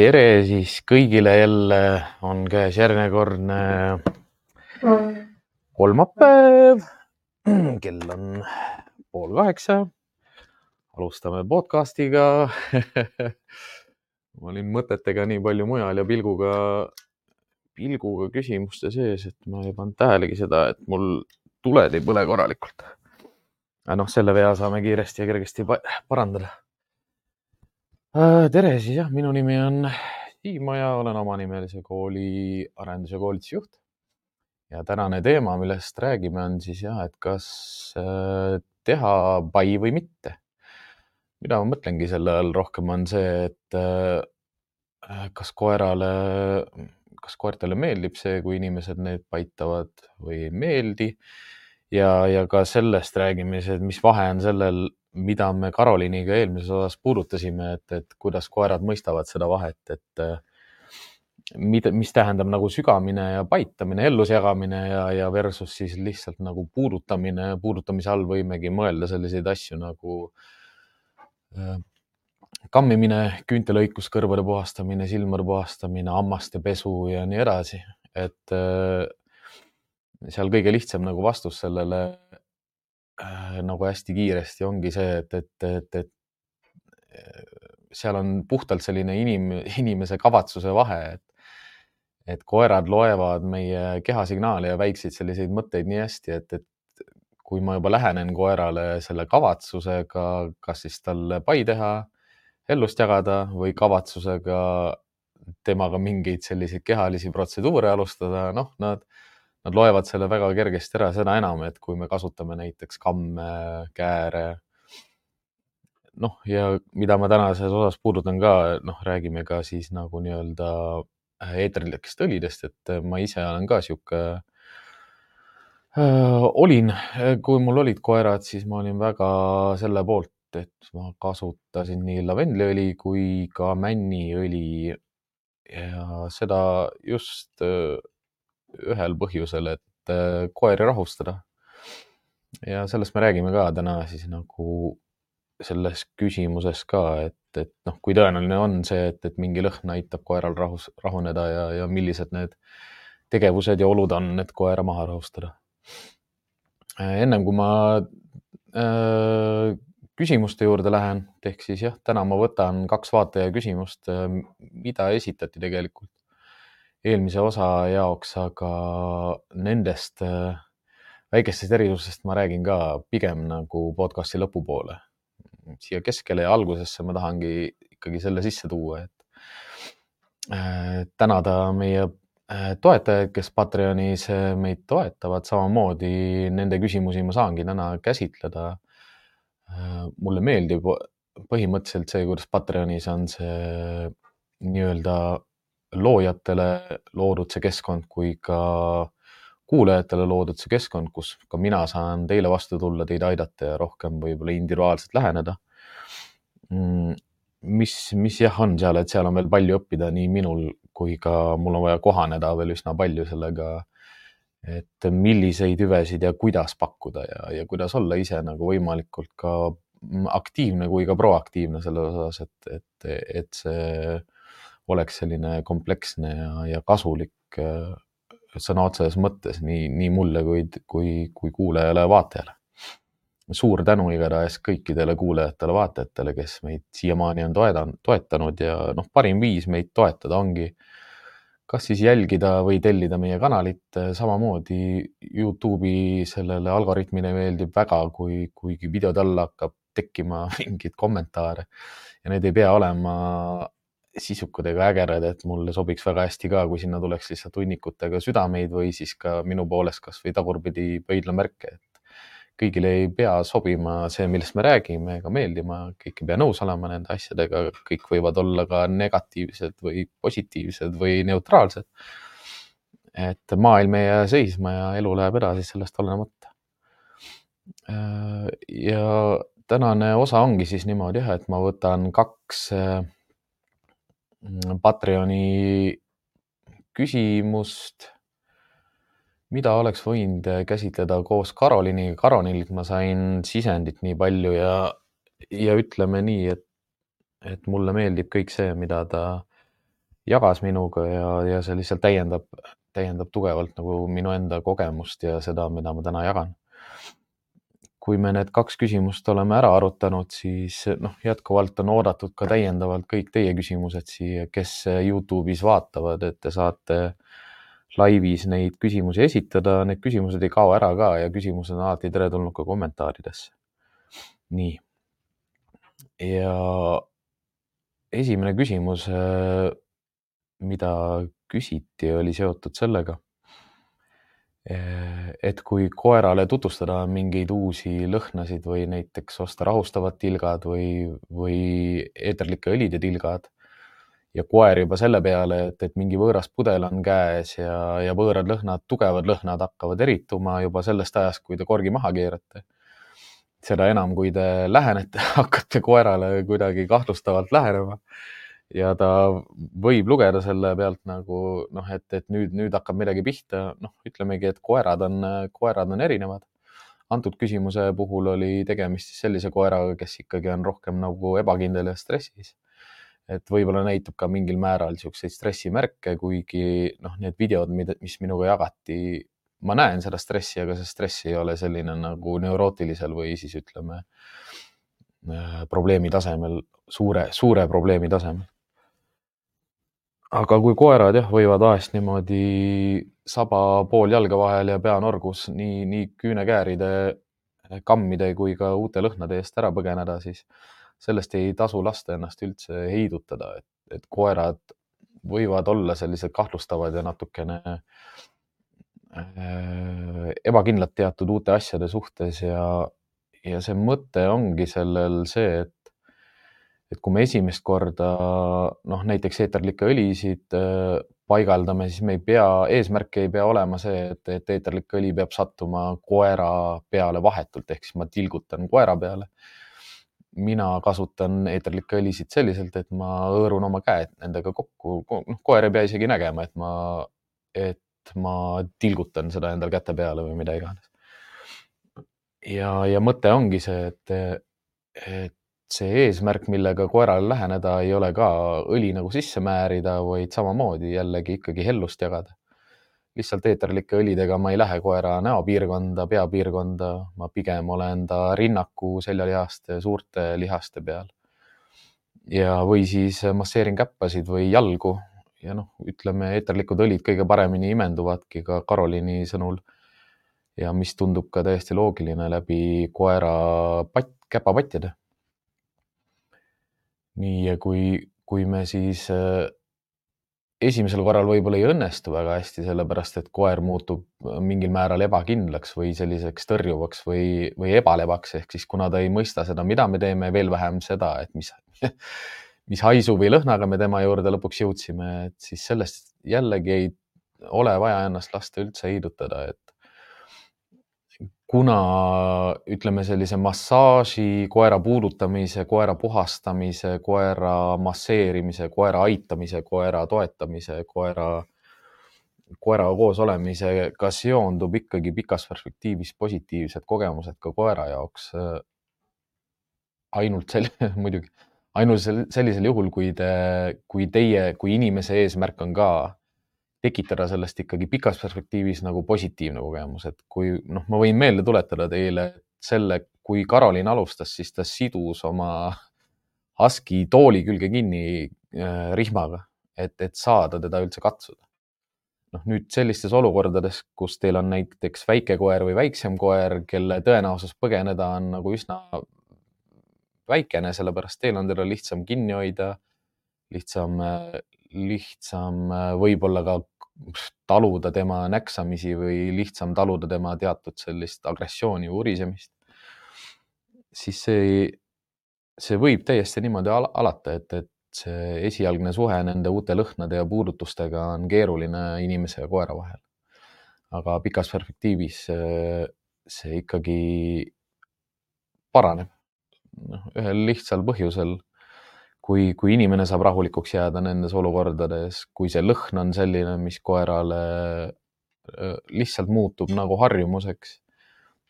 tere siis kõigile jälle on käes järjekordne kolmapäev. kell on pool kaheksa. alustame podcast'iga ma olin mõtetega nii palju mujal ja pilguga, pilguga küsimuste sees, et ma ei pannud tähelegi seda, et mul tuled ei põle korralikult. aga noh, selle vea saame kiiresti ja kergesti pa- parandada tere siis jah, minu nimi on Siim Oja, olen omanimelise kooli arendus- ja koolitusjuht. ja tänane teema, millest räägime, on siis jah, et kas äh, teha pai või mitte. mida ma mõtlengi selle all rohkem on see, et äh, kas koerale, kas koertele meeldib see, kui inimesed neid paitavad või ei meeldi. Ja, ja ka sellest räägime siis, et mis vahe on sellel mida me Karoliiniga eelmises osas puudutasime, et, et kuidas koerad mõistavad seda vahet, et mida, mis tähendab nagu sügamine ja paitamine, ellusjagamine ja, ja versus siis lihtsalt nagu puudutamine. puudutamise all võimegi mõelda selliseid asju nagu äh, kammimine, küüntelõikus, kõrvade puhastamine, silmade puhastamine, hammaste pesu ja nii edasi. et äh, seal kõige lihtsam nagu vastus sellele äh, nagu hästi kiiresti ongi see, et, et, et, et äh, seal on puhtalt selline inim, inimese kavatsuse vahe, et et koerad loevad meie kehasignaale ja väikseid selliseid mõtteid nii hästi, et, et kui ma juba lähenen koerale selle kavatsusega, kas siis talle pai teha, ellust jagada või kavatsusega temaga mingeid selliseid kehalisi protseduure alustada, noh, nad nad loevad selle väga kergesti ära, seda enam, et kui me kasutame näiteks kamme, kääre. noh, ja mida ma tänases osas puudutan ka, noh, räägime ka siis nagu nii-öelda eeterlikest õlidest, et ma ise olen ka sihuke äh,. olin, kui mul olid koerad, siis ma olin väga selle poolt, et ma kasutasin nii lavendliõli kui ka männiõli. ja seda just ühel põhjusel, et äh, koeri rahustada. ja sellest me räägime ka täna siis nagu selles küsimuses ka, et, et noh, kui tõenäoline on see, et, et mingi lõhn aitab koeral rahus, rahuneda ja, ja millised need tegevused ja olud on, et koera maha rahustada. ennem kui ma äh, küsimuste juurde lähen, ehk siis jah, täna ma võtan kaks vaataja küsimust, äh, mida esitati tegelikult eelmise osa jaoks, aga nendest äh, väikestest erisustest ma räägin ka pigem nagu podcast'i lõpupoole. siia keskele ja algusesse ma tahangi ikkagi selle sisse tuua, et äh, tänada meie äh, toetajaid, kes Patreonis meid toetavad, samamoodi nende küsimusi ma saangi täna käsitleda. mulle meeldib põhimõtteliselt see, kuidas Patreonis on see nii-öelda loojatele loodud see keskkond kui ka kuulajatele loodud see keskkond, kus ka mina saan teile vastu tulla, teid aidata ja rohkem võib-olla individuaalselt läheneda. Mm, mis, mis jah, on seal, et seal on veel palju õppida nii minul kui ka mul on vaja kohaneda veel üsna palju sellega, et milliseid hüvesid ja kuidas pakkuda ja, ja kuidas olla ise nagu võimalikult ka aktiivne kui ka proaktiivne selles osas, et, et, et see oleks selline kompleksne ja, ja kasulik äh, sõna otseses mõttes nii, nii mulle kui, kui, kui kuulajale ja vaatajale. suur tänu igatahes kõikidele kuulajatele, vaatajatele, kes meid siiamaani on toetanud, toetanud ja noh, parim viis meid toetada ongi kas siis jälgida või tellida meie kanalit, samamoodi Youtube'i sellele algoritmile meeldib väga, kui, kui videode alla hakkab tekkima mingeid kommentaare ja need ei pea olema sisukad ega ägedad, et mulle sobiks väga hästi ka, kui sinna tuleks lihtsalt hunnikutega südameid või siis ka minu poolest kasvõi tagurpidi pöidlamärke, et kõigile ei pea sobima see, millest me räägime ega meeldima, kõik ei pea nõus olema nende asjadega, kõik võivad olla ka negatiivsed või positiivsed või neutraalsed. et maailm ei jää seisma ja elu läheb edasi sellest olenemata. ja tänane osa ongi siis niimoodi jah, et ma võtan kaks Mm, Patreoni küsimust, mida oleks võinud käsitleda koos Karoliiniga. Karoliinilt ma sain sisendit nii palju ja, ja ütleme nii, et, et mulle meeldib kõik see, mida ta jagas minuga ja, ja see lihtsalt täiendab, täiendab tugevalt nagu minu enda kogemust ja seda, mida ma täna jagan. Kui me need kaks küsimust oleme ära arutanud, siis noh, jätkuvalt on oodatud ka täiendavalt kõik teie küsimused siia, kes Youtube'is vaatavad, et te saate laivis neid küsimusi esitada, need küsimused ei kao ära ka ja küsimused on alati teretulnud ka kommentaaridesse. nii. ja esimene küsimus mida küsiti, oli seotud sellega, et kui koerale tutvustada mingeid uusi lõhnasid või näiteks osta rahustavad tilgad või, või eeterlike õlide tilgad ja koer juba selle peale, et, et mingi võõras pudel on käes ja, ja võõrad lõhnad, tugevad lõhnad hakkavad erituma juba sellest ajast, kui te korgi maha keerate. seda enam, kui te lähenete, hakkate koerale kuidagi kahtlustavalt lähenema ja ta võib lugeda selle pealt nagu noh, et, et nüüd, nüüd hakkab midagi pihta, noh, ütlemegi, et koerad on, koerad on erinevad. antud küsimuse puhul oli tegemist siis sellise koeraga, kes ikkagi on rohkem nagu ebakindel ja stressis. et võib-olla näitab ka mingil määral niisuguseid stressimärke, kuigi noh, need videod, mida, mis minuga jagati, ma näen seda stressi, aga see stress ei ole selline nagu neurootilisel või siis ütleme äh, probleemi tasemel, suure, suure probleemi tasemel aga kui koerad jah, võivad vahest niimoodi saba pool jalge vahel ja peanorgus nii, nii küünekääride, kammide kui ka uute lõhnade eest ära põgeneda, siis sellest ei tasu lasta ennast üldse heidutada, et, et koerad võivad olla sellised kahtlustavad ja natukene äh, ebakindlad teatud uute asjade suhtes ja, ja see mõte ongi sellel see, et et kui me esimest korda noh, näiteks eeterlikke õlisid äh, paigaldame, siis me ei pea, eesmärk ei pea olema see, et, et eeterlik õli peab sattuma koera peale vahetult, ehk siis ma tilgutan koera peale. mina kasutan eeterlikke õlisid selliselt, et ma hõõrun oma käed nendega kokku, noh, koer ei pea isegi nägema, et ma, et ma tilgutan seda endale käte peale või mida iganes. ja, ja mõte ongi see, et, et see eesmärk, millega koerale läheneda, ei ole ka õli nagu sisse määrida, vaid samamoodi jällegi ikkagi hellust jagada. lihtsalt eeterlike õlidega ma ei lähe koera näopiirkonda, peapiirkonda, ma pigem olen ta rinnaku, seljalihaste, suurte lihaste peal. ja, või siis masseerin käppasid või jalgu ja noh, ütleme eeterlikud õlid kõige paremini imenduvadki ka Karoliini sõnul. ja mis tundub ka täiesti loogiline läbi koera patt, käpapattide nii, ja kui, kui me siis äh, esimesel korral võib-olla ei õnnestu väga hästi, sellepärast et koer muutub äh, mingil määral ebakindlaks või selliseks tõrjuvaks või, või ebalevaks, ehk siis kuna ta ei mõista seda, mida me teeme, veel vähem seda, et mis, mis haisu või lõhnaga me tema juurde lõpuks jõudsime, et siis sellest jällegi ei ole vaja ennast lasta üldse heidutada, et kuna ütleme, sellise massaaži, koera puudutamise, koera puhastamise, koera masseerimise, koera aitamise, koera toetamise, koera, koeraga koos olemisega seondub ikkagi pikas perspektiivis positiivsed kogemused ka koera jaoks. ainult sel-, muidugi, ainult sel-, sellisel juhul, kui te, kui teie, kui inimese eesmärk on ka tekitada sellest ikkagi pikas perspektiivis nagu positiivne kogemus, et kui noh, ma võin meelde tuletada teile selle, kui Karoliin alustas, siis ta sidus oma Husky tooli külge kinni äh, rihmaga, et, et saada teda üldse katsuda. noh, nüüd sellistes olukordades, kus teil on näiteks väike koer või väiksem koer, kelle tõenäosus põgeneda on nagu üsna väikene, sellepärast teil on teda lihtsam kinni hoida, lihtsam, lihtsam võib-olla ka taluda tema näksamisi või lihtsam taluda tema teatud sellist agressiooni või urisemist, siis see, see võib täiesti niimoodi al alata, et, et see esialgne suhe nende uute lõhnade ja puudutustega on keeruline inimese ja koera vahel. aga pikas perspektiivis see, see ikkagi paraneb. noh, ühel lihtsal põhjusel kui, kui inimene saab rahulikuks jääda nendes olukordades, kui see lõhn on selline, mis koerale lihtsalt muutub nagu harjumuseks.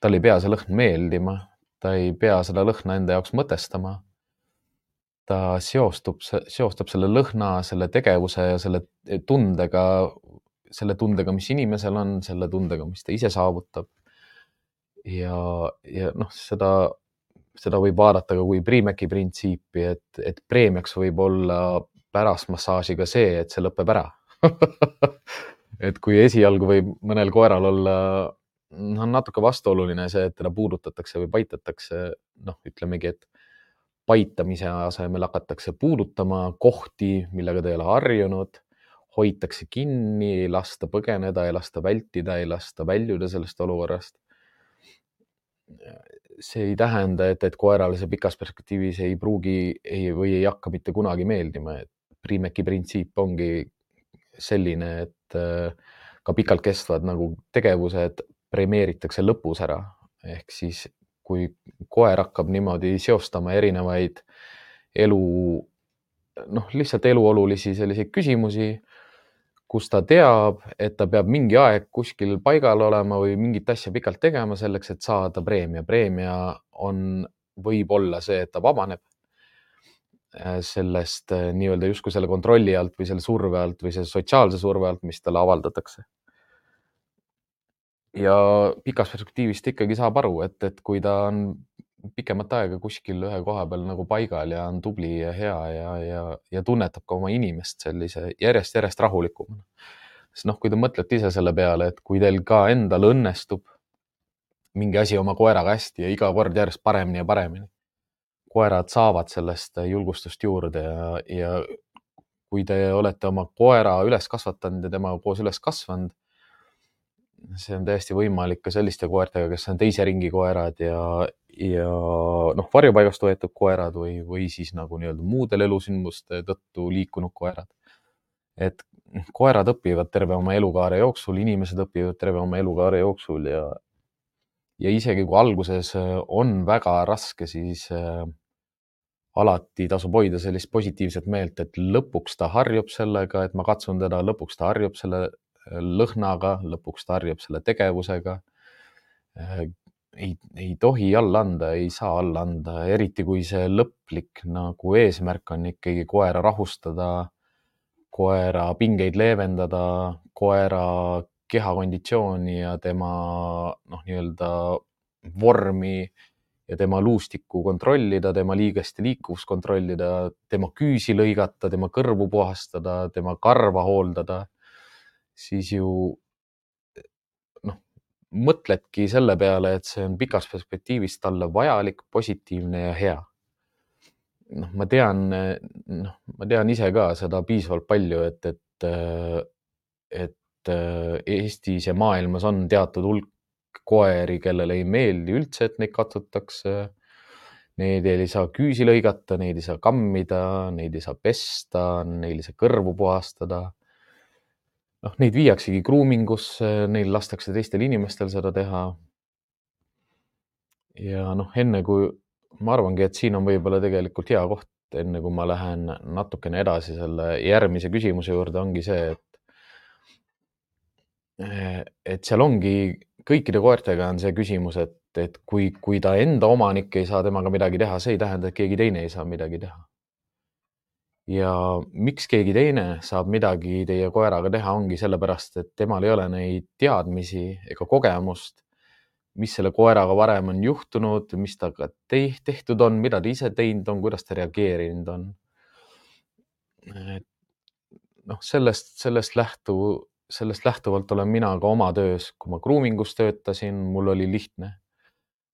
tal ei pea see lõhn meeldima, ta ei pea seda lõhna enda jaoks mõtestama. ta seostub, seostab selle lõhna, selle tegevuse ja selle tundega, selle tundega, mis inimesel on, selle tundega, mis ta ise saavutab. ja, ja noh, seda, seda võib vaadata ka kui Priimeki printsiipi, et, et preemiaks võib olla pärast massaaži ka see, et see lõpeb ära et kui esialgu võib mõnel koeral olla noh, natuke vastuoluline see, et teda puudutatakse või paitatakse, noh, ütlemegi, et paitamise asemel hakatakse puudutama kohti, millega ta ei ole harjunud, hoitakse kinni, ei lasta põgeneda, ei lasta vältida, ei lasta väljuda sellest olukorrast. See ei tähenda, et, et koerale see pikas perspektiivis ei pruugi ei, või ei hakka mitte kunagi meeldima, et Priimeki printsiip ongi selline, et äh, ka pikalt kestvad nagu tegevused premeeritakse lõpus ära. ehk siis, kui koer hakkab niimoodi seostama erinevaid elu, noh, lihtsalt eluolulisi selliseid küsimusi, kus ta teab, et ta peab mingi aeg kuskil paigal olema või mingit asja pikalt tegema selleks, et saada preemia. preemia on, võib olla see, et ta vabaneb Äh, sellest äh, nii-öelda justkui selle kontrolli alt või selle surve alt või selle sotsiaalse surve alt, mis talle avaldatakse. ja pikas perspektiivis ta ikkagi saab aru, et, et kui ta on pikemat aega kuskil ühe koha peal nagu paigal ja on tubli ja hea ja, ja, ja tunnetab ka oma inimest sellise järjest-järjest rahulikumana. siis noh, kui te mõtlete ise selle peale, et kui teil ka endal õnnestub mingi asi oma koeraga hästi ja iga kord järjest paremini ja paremini koerad saavad sellest julgustust juurde ja, ja kui te olete oma koera üles kasvatanud ja temaga koos üles kasvanud, see on täiesti võimalik ka selliste koertega, kes on teise ringi koerad ja, ja noh, varjupaigast võetud koerad või, või siis nagu nii-öelda muudel elusündmuste tõttu liikunud koerad. et koerad õpivad terve oma elukaare jooksul, inimesed õpivad terve oma elukaare jooksul ja, ja isegi kui alguses on väga raske, siis äh, alati tasub hoida sellist positiivset meelt, et lõpuks ta harjub sellega, et ma katsun teda, lõpuks ta harjub selle äh, lõhnaga, lõpuks ta harjub selle tegevusega. Ei, ei tohi alla anda, ei saa alla anda, eriti kui see lõplik nagu eesmärk on ikkagi koera rahustada, koera pingeid leevendada, koera kehakonditsiooni ja tema noh, nii-öelda vormi ja tema luustikku kontrollida, tema liigeste liikuvust kontrollida, tema küüsi lõigata, tema kõrvu puhastada, tema karva hooldada, siis ju mõtledki selle peale, et see on pikas perspektiivis talle vajalik, positiivne ja hea. noh, ma tean, noh, ma tean ise ka seda piisavalt palju, et, et, et Eestis ja maailmas on teatud hulk koeri, kellele ei meeldi üldse, et neid katsutakse. Neid ei saa küüsi lõigata, neid ei saa kammida, neid ei saa pesta, neil ei saa kõrvu puhastada. Noh, neid viiaksegi gruumingusse, neil lastakse teistel inimestel seda teha. ja noh, enne kui ma arvangi, et siin on võib-olla tegelikult hea koht, enne kui ma lähen natukene edasi selle järgmise küsimuse juurde, ongi see, et et seal ongi kõikide koertega on see küsimus, et, et kui, kui ta enda omanik ei saa temaga midagi teha, see ei tähenda, et keegi teine ei saa midagi teha. Ja miks keegi teine saab midagi teie koeraga teha, ongi sellepärast, et temal ei ole neid teadmisi ega kogemust, mis selle koeraga varem on juhtunud, mis temaga tehtud on, mida ta ise teinud on, kuidas ta reageerinud on. noh, sellest, sellest lähtu sellest lähtuvalt olen mina ka oma töös, kui ma gruumingus töötasin, mul oli lihtne.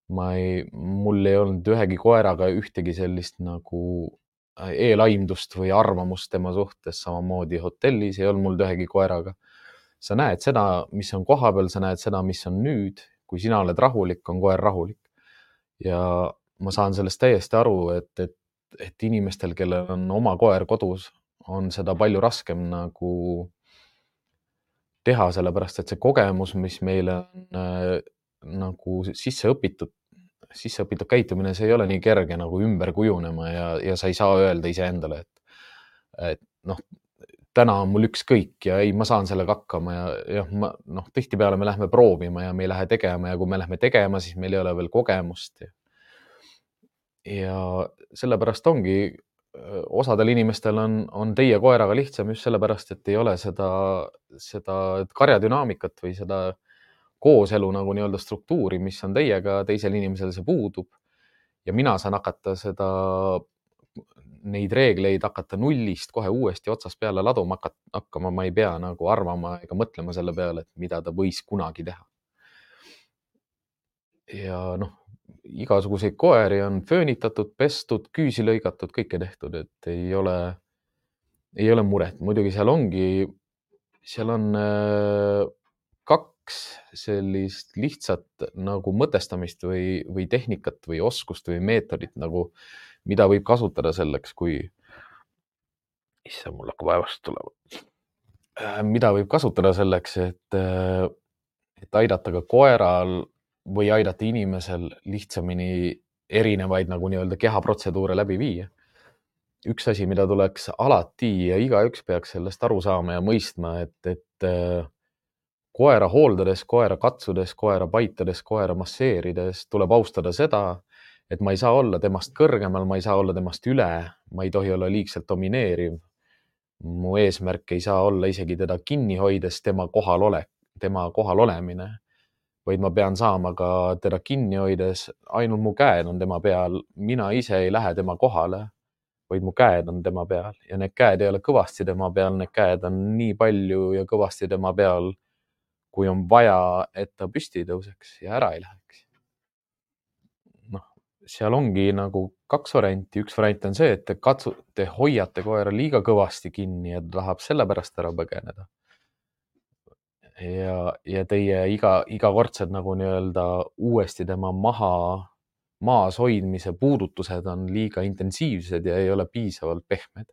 ma ei, mul ei olnud ühegi koeraga ühtegi sellist nagu eelaimdust või arvamust tema suhtes, samamoodi hotellis ei olnud mul ühegi koeraga. sa näed seda, mis on kohapeal, sa näed seda, mis on nüüd, kui sina oled rahulik, on koer rahulik. ja ma saan sellest täiesti aru, et, et, et inimestel, kellel on oma koer kodus, on seda palju raskem nagu teha, sellepärast et see kogemus, mis meile on äh, nagu sisse õpitud, sisse õpitud käitumine, see ei ole nii kerge nagu ümber kujunema ja, ja sa ei saa öelda iseendale, et, et noh, täna on mul ükskõik ja ei, ma saan sellega hakkama ja jah, ma noh, tihtipeale me lähme proovima ja me ei lähe tegema ja kui me lähme tegema, siis meil ei ole veel kogemust. ja sellepärast ongi osadel inimestel on, on teie koeraga lihtsam just sellepärast, et ei ole seda, seda karjadünaamikat või seda kooselu nagu nii-öelda struktuuri, mis on teiega, teisel inimesel see puudub. ja mina saan hakata seda, neid reegleid hakata nullist kohe uuesti otsast peale laduma hakkama, ma ei pea nagu arvama ega mõtlema selle peale, et mida ta võis kunagi teha. ja noh igasuguseid koeri on föönitatud, pestud, küüsi lõigatud, kõike tehtud, et ei ole, ei ole muret. muidugi seal ongi, seal on äh, kaks sellist lihtsat nagu mõtestamist või, või tehnikat või oskust või meetodit nagu, mida võib kasutada selleks, kui, issand, mul hakkab aevast tulema. Äh, mida võib kasutada selleks, et, äh, et aidata ka koeral või aidata inimesel lihtsamini erinevaid nagu nii-öelda kehaprotseduure läbi viia. üks asi, mida tuleks alati ja igaüks peaks sellest aru saama ja mõistma, et, et äh, koera hooldades, koera katsudes, koera paitades, koera masseerides tuleb austada seda, et ma ei saa olla temast kõrgemal, ma ei saa olla temast üle, ma ei tohi olla liigselt domineeriv. mu eesmärk ei saa olla isegi teda kinni hoides tema kohalolek, tema kohal olemine vaid ma pean saama ka teda kinni hoides, ainult mu käed on tema peal, mina ise ei lähe tema kohale, vaid mu käed on tema peal ja need käed ei ole kõvasti tema peal, need käed on nii palju ja kõvasti tema peal, kui on vaja, et ta püsti tõuseks ja ära ei läheks. noh, seal ongi nagu kaks varianti, üks variant on see, et te katsu-, te hoiate koera liiga kõvasti kinni ja ta tahab sellepärast ära põgeneda ja, ja teie iga, igakordsed nagu nii-öelda uuesti tema maha, maas hoidmise puudutused on liiga intensiivsed ja ei ole piisavalt pehmed.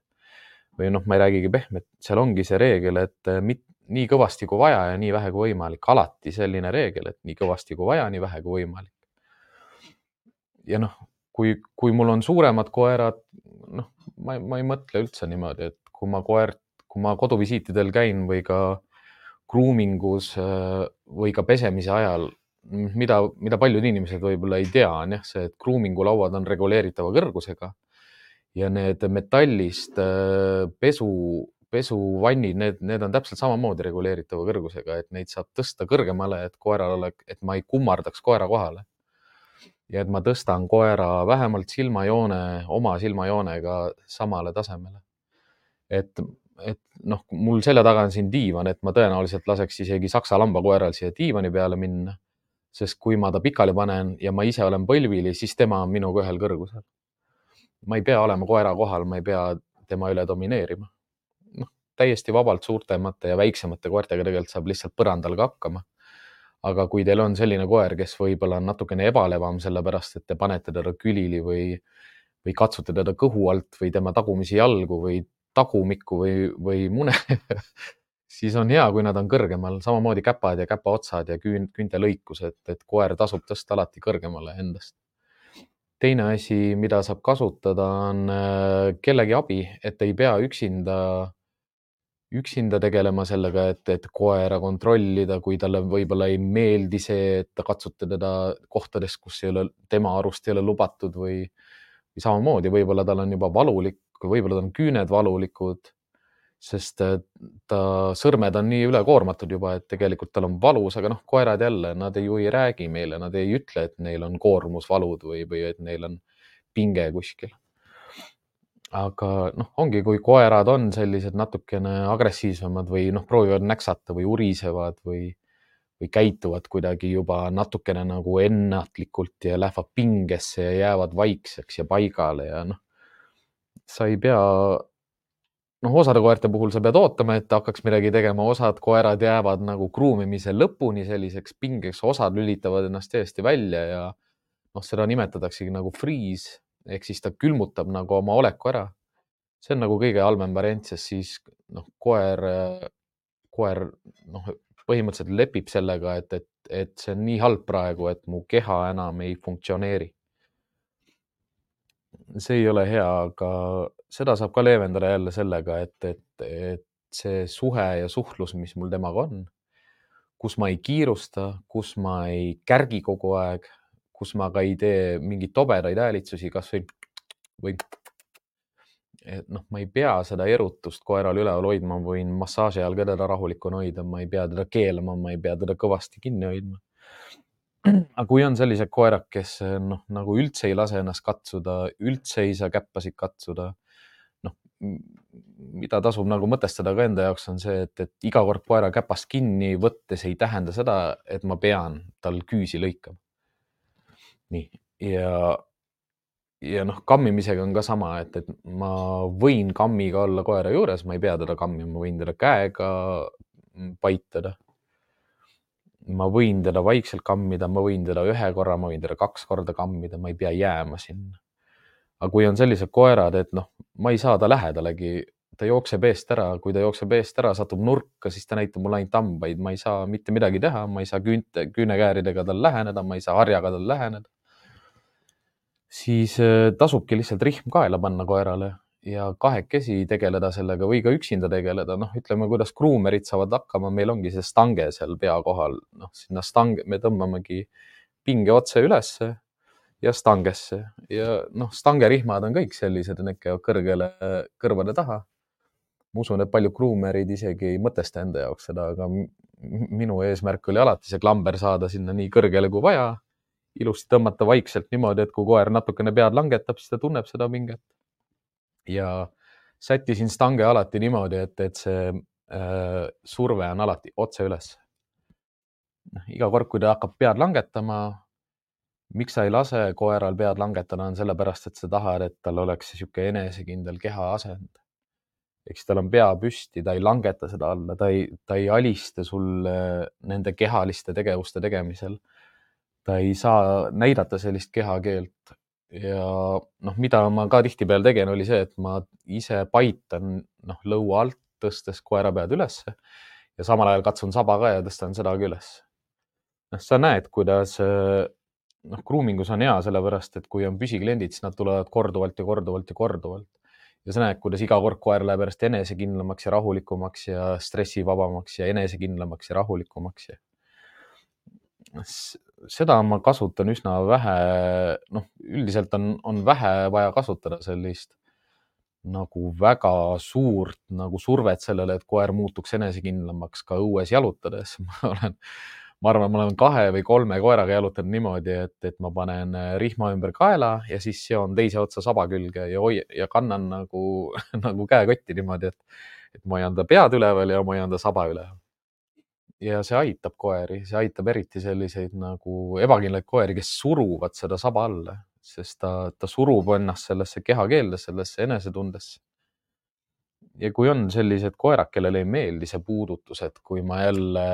või noh, ma ei räägigi pehmed, seal ongi see reegel, et mit, nii kõvasti kui vaja ja nii vähe kui võimalik, alati selline reegel, et nii kõvasti kui vaja, nii vähe kui võimalik. ja noh, kui, kui mul on suuremad koerad, noh, ma, ma ei mõtle üldse niimoodi, et kui ma koert, kui ma koduvisiitidel käin või ka grooming us äh, või ka pesemise ajal, mida, mida paljud inimesed võib-olla ei tea, on jah see, et grooming'u lauad on reguleeritava kõrgusega ja need metallist äh, pesu, pesuvannid, need, need on täpselt samamoodi reguleeritava kõrgusega, et neid saab tõsta kõrgemale, et koeral oleks, et ma ei kummardaks koera kohale. ja et ma tõstan koera vähemalt silmajoone, oma silmajoonega samale tasemele. et et noh, mul selja taga on siin diivan, et ma tõenäoliselt laseks isegi saksa lambakoeral siia diivani peale minna. sest kui ma ta pikali panen ja ma ise olen põlvili, siis tema on minuga ühel kõrgusel. ma ei pea olema koera kohal, ma ei pea tema üle domineerima. Täiesti vabalt suurtemate ja väiksemate koertega tegelikult saab lihtsalt põrandal ka hakkama. aga kui teil on selline koer, kes võib-olla on natukene ebalevam, sellepärast et te panete teda külili või, või katsute teda kõhu alt või tema tagumisi jalgu või tagumikku või, või mune siis on hea, kui nad on kõrgemal, samamoodi käpad ja käpaotsad ja küün, küüntelõikus, et, et koer tasub tõsta alati kõrgemale endast. teine asi, mida saab kasutada, on äh, kellegi abi, et ei pea üksinda, üksinda tegelema sellega, et, et koera kontrollida, kui talle võib-olla ei meeldi see, et te katsute teda kohtades, kus ei ole, tema arust ei ole lubatud või, või samamoodi, võib-olla tal on juba valulik võib-olla tal on küüned valulikud, sest ta sõrmed on nii ülekoormatud juba, et tegelikult tal on valus, aga noh, koerad jälle, nad ju ei räägi meile, nad ei ütle, et neil on koormusvalud või, või et neil on pinge kuskil. Aga noh, ongi, kui koerad on sellised natukene agressiivsemad või noh, proovivad näksata või urisevad või, või käituvad kuidagi juba natukene nagu ennatlikult ja lähevad pingesse ja jäävad vaikseks ja paigale ja noh, sa ei pea, noh, osade koerte puhul sa pead ootama, et hakkaks midagi tegema, osad koerad jäävad nagu kruumimise lõpuni selliseks pingeks, osad lülitavad ennast täiesti välja ja noh, seda nimetataksegi nagu freeze ehk siis ta külmutab nagu oma oleku ära. see on nagu kõige halvem variant, sest siis noh, koer, koer noh, põhimõtteliselt lepib sellega, et, et, et see on nii halb praegu, et mu keha enam ei funktsioneeri see ei ole hea, aga seda saab ka leevendada jälle sellega, et, et, et see suhe ja suhtlus, mis mul temaga on, kus ma ei kiirusta, kus ma ei kärgi kogu aeg, kus ma ka ei tee mingeid tobedaid häälitsusi, kasvõi või et noh, ma ei pea seda erutust koeral üleval hoidma, ma võin massaaži ajal ka teda rahulikuna hoida, ma ei pea teda keelama, ma ei pea teda kõvasti kinni hoidma. aga kui on sellised koerad, kes noh, nagu üldse ei lase ennast katsuda, üldse ei saa käppasid katsuda, noh, mida tasub nagu mõtestada ka enda jaoks, on see, et, et iga kord koera käpast kinni võttes ei tähenda seda, et ma pean tal küüsi lõikama. Nii, ja ja noh, kammimisega on ka sama, et, et ma võin kammiga olla koera juures, ma ei pea teda kammima, ma võin teda käega paitada. ma võin teda vaikselt kammida, ma võin teda ühe korra, ma võin teda kaks korda kammida, ma ei pea jääma sinna. aga kui on sellised koerad, et noh, ma ei saa ta lähedalegi, ta jookseb eest ära, kui ta jookseb eest ära, satub nurka, siis ta näitab mulle ainult hambaid, ma ei saa mitte midagi teha, ma ei saa küünte, küünekääridega tal läheneda, ma ei saa harjaga tal läheneda siis äh, tasubki lihtsalt rihm kaela panna koerale ja kahekesi tegeleda sellega või ka üksinda tegeleda, noh, ütleme, kuidas kruumerid saavad hakkama, meil ongi see stange seal pea kohal, noh, sinna stange, me tõmbamegi pinge otse ülesse ja stangesse. Ja noh, stangerihmad on kõik sellised, need käivad kõrgele kõrvade taha. ma usun, et paljud kruumerid isegi ei mõtesta enda jaoks seda, aga minu eesmärk oli alati see klamber saada sinna nii kõrgele kui vaja ilusti tõmmata vaikselt niimoodi, et kui koer natukene pead langetab, siis ta tunneb seda pinget. ja sättisin stange alati niimoodi, et, et see äh, surve on alati otse üles. noh, iga kord, kui ta hakkab pead langetama, miks sa ei lase koeral pead langetada, on sellepärast, et sa tahad, et tal oleks niisugune enesekindel keha asend. siis tal on pea püsti, ta ei langeta seda alla, ta ei, ta ei alista sulle nende kehaliste tegevuste tegemisel ta ei saa näidata sellist kehakeelt ja noh, mida ma ka tihtipeale tegin, oli see, et ma ise paitan noh, lõua alt, tõstes koera pead ülesse ja samal ajal katsun saba ka ja tõstan seda ka üles. noh, sa näed, kuidas noh, grooming us on hea, sellepärast et kui on püsikliendid, siis nad tulevad korduvalt ja korduvalt ja korduvalt ja sa näed, kuidas iga kord koer läheb järjest enesekindlamaks ja rahulikumaks ja stressivabamaks ja enesekindlamaks ja rahulikumaks ja seda ma kasutan üsna vähe, noh, üldiselt on, on vähe vaja kasutada sellist nagu väga suurt nagu survet sellele, et koer muutuks enesekindlamaks ka õues jalutades. ma olen, ma arvan, ma olen kahe või kolme koeraga jalutanud niimoodi, et, et ma panen rihma ümber kaela ja siis seon teise otsa saba külge ja hoi- ja kannan nagu, nagu käekotti niimoodi, et, et ma hoian ta pead üleval ja ma hoian ta saba üleval ja see aitab koeri, see aitab eriti selliseid nagu ebakindlaid koeri, kes suruvad seda saba alla, sest ta, ta surub ennast sellesse kehakeelde, sellesse enesetundesse. ja kui on sellised koerad, kellele ei meeldi see puudutus, et kui ma jälle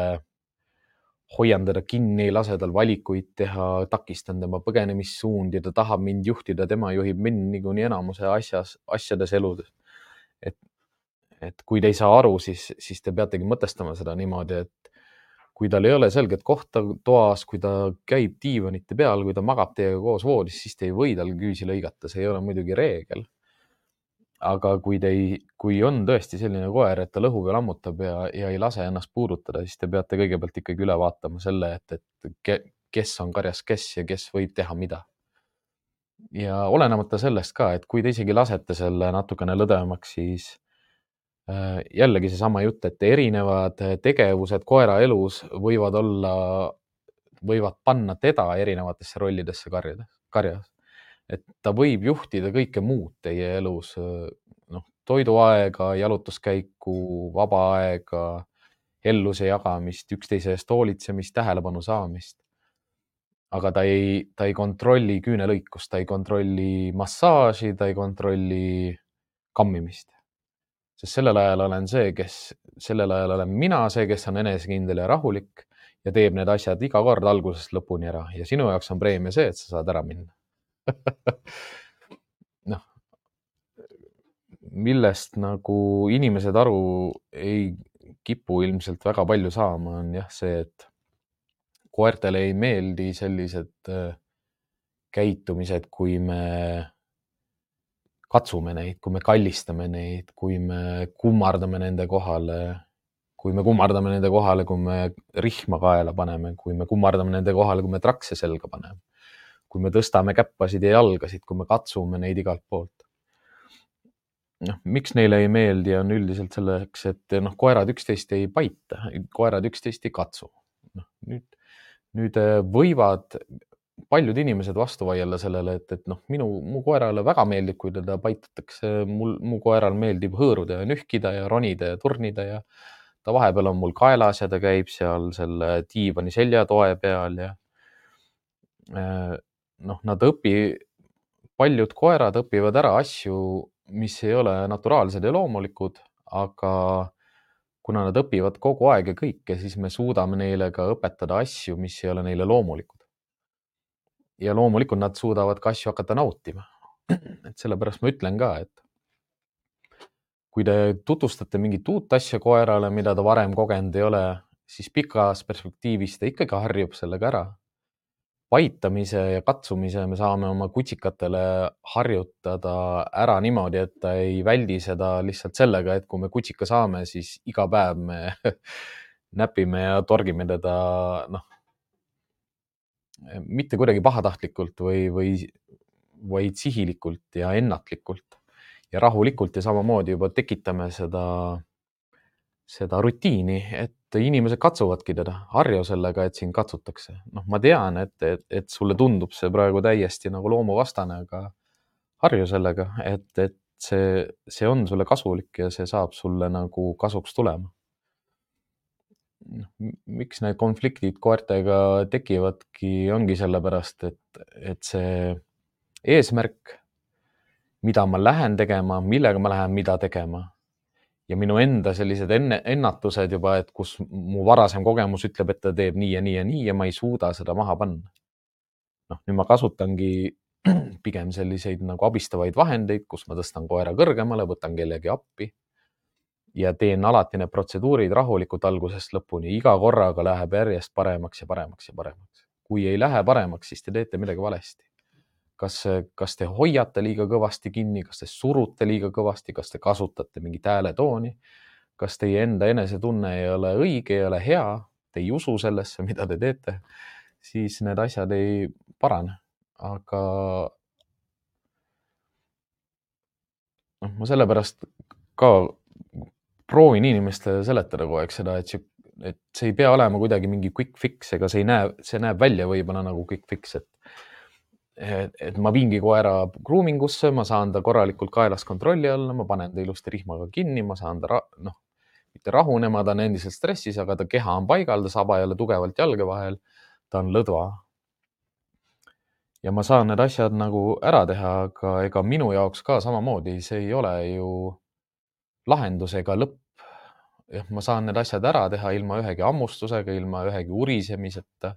hoian teda kinni, ei lase tal valikuid teha, takistan tema põgenemissuundi, ta tahab mind juhtida, tema juhib mind niikuinii enamuse asjas, asjades eludes. et, et kui te ei saa aru, siis, siis te peategi mõtestama seda niimoodi, et kui tal ei ole selget kohta toas, kui ta käib diivanite peal, kui ta magab teiega koos voodis, siis te ei või tal küüsi lõigata, see ei ole muidugi reegel. aga kui te ei, kui on tõesti selline koer, et ta lõhub ja lammutab ja, ja ei lase ennast puudutada, siis te peate kõigepealt ikkagi üle vaatama selle, et, et kes on karjas kes ja kes võib teha mida. ja olenemata sellest ka, et kui te isegi lasete selle natukene lõdvemaks, siis jällegi seesama jutt, et erinevad tegevused koera elus võivad olla, võivad panna teda erinevatesse rollidesse karjades, karjas. et ta võib juhtida kõike muud teie elus, noh, toiduaega, jalutuskäiku, vaba aega, elluse jagamist, üksteise eest hoolitsemist, tähelepanu saamist. aga ta ei, ta ei kontrolli küünelõikust, ta ei kontrolli massaaži, ta ei kontrolli kammimist sest sellel ajal olen see, kes, sellel ajal olen mina see, kes on enesekindel ja rahulik ja teeb need asjad iga kord algusest lõpuni ära. Ja sinu jaoks on preemia see, et sa saad ära minna. Noh, millest nagu inimesed aru ei kipu ilmselt väga palju saama, on jah see, et koertele ei meeldi sellised äh, käitumised, kui me katsume neid, kui me kallistame neid, kui me kummardame nende kohale, kui me kummardame nende kohale, kui me rihma kaela paneme, kui me kummardame nende kohale, kui me trakse selga paneme, kui me tõstame käppasid ja jalgasid, kui me katsume neid igalt poolt. noh, miks neile ei meeldi, on üldiselt selleks, et noh, koerad üksteist ei paita, koerad üksteist ei katsu. noh, nüüd, nüüd äh, võivad paljud inimesed vastu vaielda sellele, et, et noh, minu, mu koerale väga meeldib, kui teda paitatakse, mul, mu koeral meeldib hõõruda ja nühkida ja ronida ja turnida ja ta vahepeal on mul kaelas ja ta käib seal selle diivani seljatoe peal ja äh, noh, nad õpi, paljud koerad õpivad ära asju, mis ei ole naturaalsed ja loomulikud, aga kuna nad õpivad kogu aeg ja kõike, siis me suudame neile ka õpetada asju, mis ei ole neile loomulikud ja loomulikult nad suudavad ka asju hakata nautima. et sellepärast ma ütlen ka, et kui te tutvustate mingit uut asja koerale, mida ta varem kogenud ei ole, siis pikas perspektiivis ta ikkagi harjub sellega ära. paitamise ja katsumise me saame oma kutsikatele harjutada ära niimoodi, et ta ei väldi seda lihtsalt sellega, et kui me kutsika saame, siis iga päev me näpime ja torgime teda, noh, mitte kuidagi pahatahtlikult või, või vaid sihilikult ja ennatlikult ja rahulikult ja samamoodi juba tekitame seda, seda rutiini, et inimesed katsuvadki teda, harju sellega, et sind katsutakse. noh, ma tean, et, et, et sulle tundub see praegu täiesti nagu loomuvastane, aga harju sellega, et, et see, see on sulle kasulik ja see saab sulle nagu kasuks tulema noh, miks need konfliktid koertega tekivadki, ongi sellepärast, et, et see eesmärk, mida ma lähen tegema, millega ma lähen, mida tegema ja minu enda sellised enne, ennatused juba, et kus mu varasem kogemus ütleb, et ta teeb nii ja nii ja nii ja ma ei suuda seda maha panna. noh, nüüd ma kasutangi pigem selliseid nagu abistavaid vahendeid, kus ma tõstan koera kõrgemale, võtan kellegi appi ja teen alati need protseduurid rahulikult algusest lõpuni, iga korraga läheb järjest paremaks ja paremaks ja paremaks. kui ei lähe paremaks, siis te teete midagi valesti. kas, kas te hoiate liiga kõvasti kinni, kas te surute liiga kõvasti, kas te kasutate mingit hääletooni, kas teie enda enesetunne ei ole õige, ei ole hea, te ei usu sellesse, mida te teete, siis need asjad ei parane. aga noh, ma sellepärast ka proovin inimestele seletada kogu aeg seda, et see, et see ei pea olema kuidagi mingi quick fix, ega see ei näe, see näeb välja võib-olla nagu quick fix, et et, et ma viingi koera grooming usse, ma saan ta korralikult kaelas kontrolli alla, ma panen ta ilusti rihmaga kinni, ma saan ta noh, mitte rahunema, ta on endiselt stressis, aga ta keha on paigal, ta saba ei ole tugevalt jalge vahel. ta on lõdva. ja ma saan need asjad nagu ära teha, aga ega minu jaoks ka samamoodi, see ei ole ju lahendus ega lõpp. jah, ma saan need asjad ära teha ilma ühegi hammustusega, ilma ühegi urisemiseta.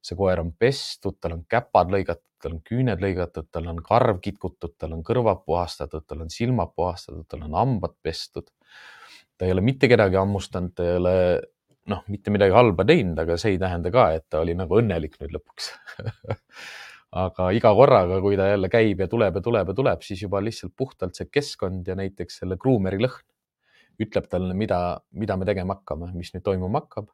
see koer on pestud, tal on käpad lõigatud, tal on küüned lõigatud, tal on karv kitkutud, tal on kõrvad puhastatud, tal on silmad puhastatud, tal on hambad pestud. ta ei ole mitte kedagi hammustanud, ta ei ole noh, mitte midagi halba teinud, aga see ei tähenda ka, et ta oli nagu õnnelik nüüd lõpuks aga iga korraga, kui ta jälle käib ja tuleb ja tuleb ja tuleb, siis juba lihtsalt puhtalt see keskkond ja näiteks selle kruumeri lõhn ütleb talle, mida, mida me tegema hakkame, mis nüüd toimuma hakkab.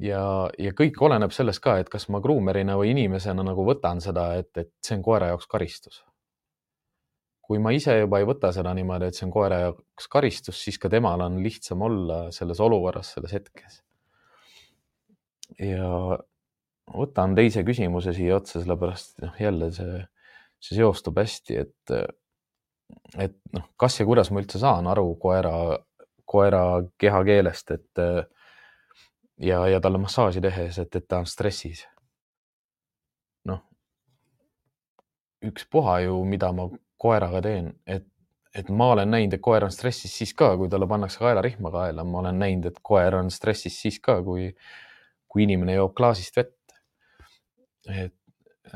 ja, ja kõik oleneb sellest ka, et kas ma kruumerina või inimesena nagu võtan seda, et, et see on koera jaoks karistus. kui ma ise juba ei võta seda niimoodi, et see on koera jaoks karistus, siis ka temal on lihtsam olla selles olukorras, selles hetkes. ja võtan teise küsimuse siia otsa, sellepärast noh, jälle see, see seostub hästi, et, et noh, kas ja kuidas ma üldse saan aru koera, koera kehakeelest, et ja, ja talle massaaži tehes, et, et ta on stressis. noh, ükspuha ju, mida ma koeraga teen, et, et ma olen näinud, et koer on stressis siis ka, kui talle pannakse kaelarihma kaela, ma olen näinud, et koer on stressis siis ka, kui, kui inimene joob klaasist vett et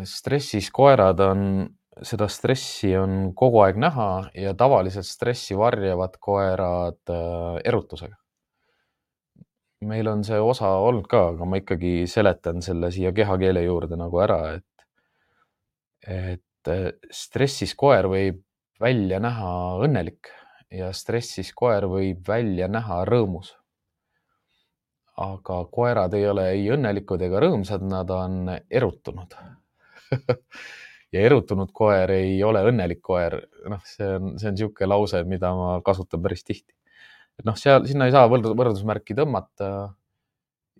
stressis koerad on, seda stressi on kogu aeg näha ja tavaliselt stressi varjavad koerad äh, erutusega. meil on see osa olnud ka, aga ma ikkagi seletan selle siia kehakeele juurde nagu ära, et, et äh, stressis koer võib välja näha õnnelik ja stressis koer võib välja näha rõõmus aga koerad ei ole ei õnnelikud ega rõõmsad, nad on erutunud ja erutunud koer ei ole õnnelik koer. noh, see on, see on niisugune lause, mida ma kasutan päris tihti. et noh, seal, sinna ei saa võrdus, võrdusmärki tõmmata.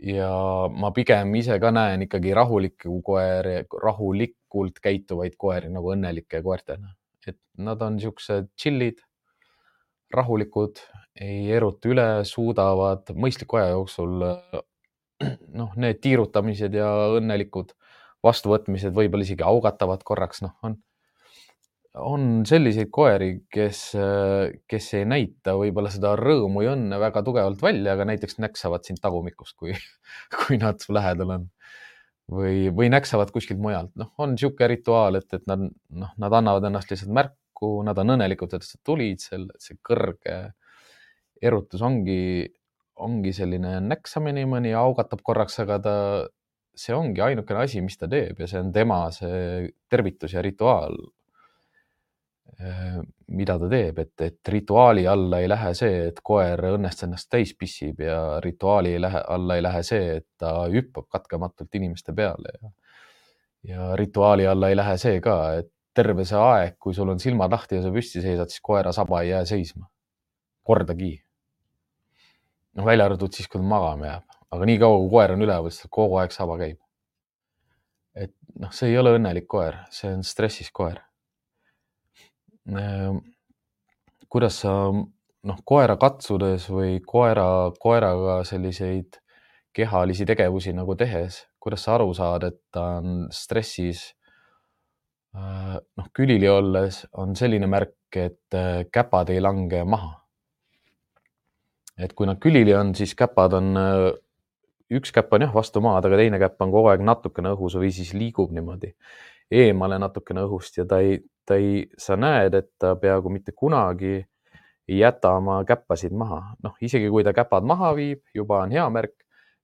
ja ma pigem ise ka näen ikkagi rahulikku koeri, rahulikult käituvaid koeri nagu õnnelike koertena, et nad on niisugused chill'id, rahulikud, ei eruta üle, suudavad mõistliku aja jooksul noh, need tiirutamised ja õnnelikud vastuvõtmised võib-olla isegi augatavad korraks, noh, on, on selliseid koeri, kes, kes ei näita võib-olla seda rõõmu ja õnne väga tugevalt välja, aga näiteks näksavad sind tagumikust, kui, kui nad su lähedal on. või, või näksavad kuskilt mujalt, noh, on niisugune rituaal, et, et nad, noh, nad annavad ennast lihtsalt märku, nad on õnnelikud, et sa tulid, see kõrge erutus ongi, ongi selline näksamine, mõni augatab korraks, aga ta see ongi ainukene asi, mis ta teeb ja see on tema see tervitus ja rituaal, äh, mida ta teeb, et, et rituaali alla ei lähe see, et koer õnnest ennast täis pissib ja rituaali ei lähe, alla ei lähe see, et ta hüppab katkematult inimeste peale ja, ja rituaali alla ei lähe see ka, et terve see aeg, kui sul on silmad lahti ja sa püsti seisad, siis koera saba ei jää seisma. kordagi. Noh, välja arvatud siis, kui ta magama jääb aga niikaua kui koer on üleval, siis kogu aeg saba käib. et noh, see ei ole õnnelik koer, see on stressis koer. Ehm, kuidas sa noh, koera katsudes või koera, koeraga selliseid kehalisi tegevusi nagu tehes, kuidas sa aru saad, et ta on stressis? Äh, noh, külili olles on selline märk, et äh, käpad ei lange maha. Et kui nad külili on, siis käpad on äh, üks käpp on jah vastu maad, aga teine käpp on kogu aeg natukene õhus või siis liigub niimoodi eemale natukene õhust ja ta ei, ta ei, sa näed, et ta peaaegu mitte kunagi ei jäta oma käppasid maha. noh, isegi kui ta käpad maha viib, juba on hea märk,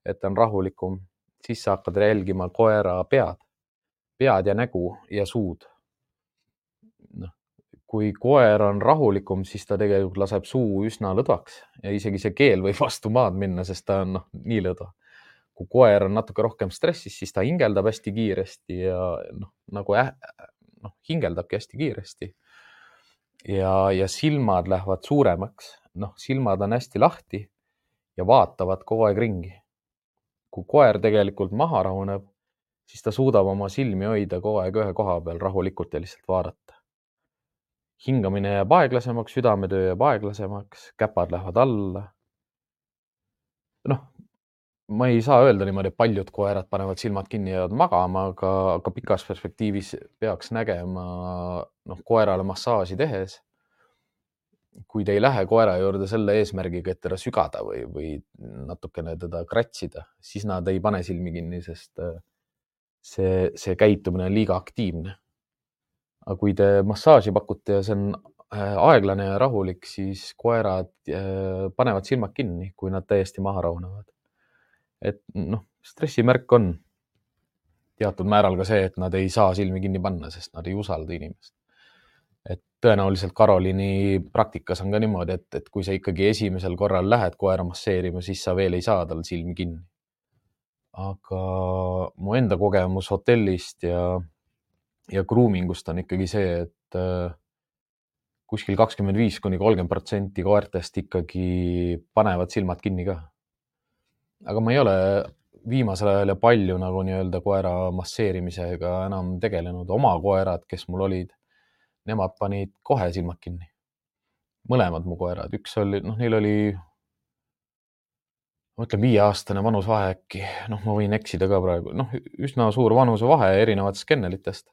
et ta on rahulikum, siis sa hakkad jälgima koera pead, pead ja nägu ja suud. Kui koer on rahulikum, siis ta tegelikult laseb suu üsna lõdvaks ja isegi see keel võib vastu maad minna, sest ta on noh, nii lõdva kui koer on natuke rohkem stressis, siis ta hingeldab hästi kiiresti ja noh, nagu äh, noh, hingeldabki hästi kiiresti. ja, ja silmad lähevad suuremaks, noh, silmad on hästi lahti ja vaatavad kogu aeg ringi. kui koer tegelikult maha rahuneb, siis ta suudab oma silmi hoida kogu aeg ühe koha peal rahulikult ja lihtsalt vaadata. Hingamine jääb aeglasemaks, südametöö jääb aeglasemaks, käpad lähevad alla. noh, ma ei saa öelda niimoodi, et paljud koerad panevad silmad kinni ja jäävad magama, aga, aga pikas perspektiivis peaks nägema noh, koerale massaaži tehes. kui te ei lähe koera juurde selle eesmärgiga, et teda sügada või, või natukene teda kratsida, siis nad ei pane silmi kinni, sest äh, see, see käitumine on liiga aktiivne. Aga kui te massaaži pakute ja see on äh, aeglane ja rahulik, siis koerad äh, panevad silmad kinni, kui nad täiesti maha rahunevad et noh, stressimärk on teatud määral ka see, et nad ei saa silmi kinni panna, sest nad ei usalda inimest. et tõenäoliselt Karoliini praktikas on ka niimoodi, et, et kui sa ikkagi esimesel korral lähed koera masseerima, siis sa veel ei saa tal silmi kinni. aga mu enda kogemus hotellist ja, ja grooming ust on ikkagi see, et äh, kuskil kakskümmend viis kuni kolmkümmend protsenti koertest ikkagi panevad silmad kinni ka aga ma ei ole viimasel ajal ja palju nagu nii-öelda koera masseerimisega enam tegelenud. oma koerad, kes mul olid, nemad panid kohe silmad kinni. mõlemad mu koerad, üks oli, noh, neil oli, ma ütlen viieaastane vanusvahe äkki, noh, ma võin eksida ka praegu, noh, üsna suur vanusevahe erinevatest kennelitest.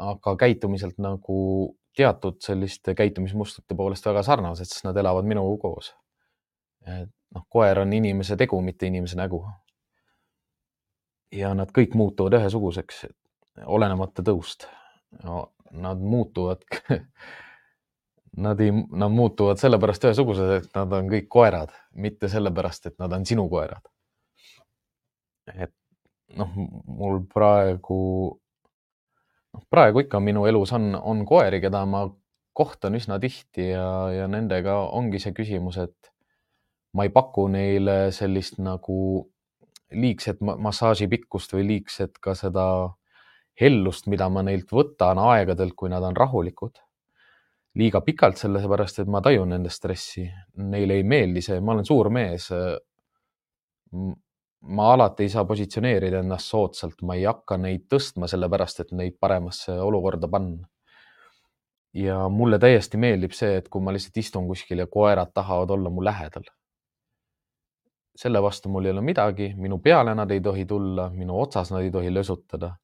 Aga käitumiselt nagu teatud selliste käitumismustrite poolest väga sarnased, sest nad elavad minuga koos. et noh, koer on inimese tegu, mitte inimese nägu. ja nad kõik muutuvad ühesuguseks, olenemata tõust no,. Nad muutuvad Nad ei, nad muutuvad sellepärast ühesugused, et nad on kõik koerad, mitte sellepärast, et nad on sinu koerad. et noh, mul praegu, praegu ikka minu elus on, on koeri, keda ma kohtan üsna tihti ja, ja nendega ongi see küsimus, et ma ei paku neile sellist nagu liigset massaaži pikkust või liigset ka seda hellust, mida ma neilt võtan aegadelt, kui nad on rahulikud. liiga pikalt, sellepärast et ma tajun nende stressi, neile ei meeldi see, ma olen suur mees. Ma alati ei saa positsioneerida ennast soodsalt, ma ei hakka neid tõstma sellepärast, et neid paremasse olukorda panna. ja mulle täiesti meeldib see, et kui ma lihtsalt istun kuskil ja koerad tahavad olla mu lähedal selle vastu mul ei ole midagi, minu peale nad ei tohi tulla, minu otsas nad ei tohi lösutada.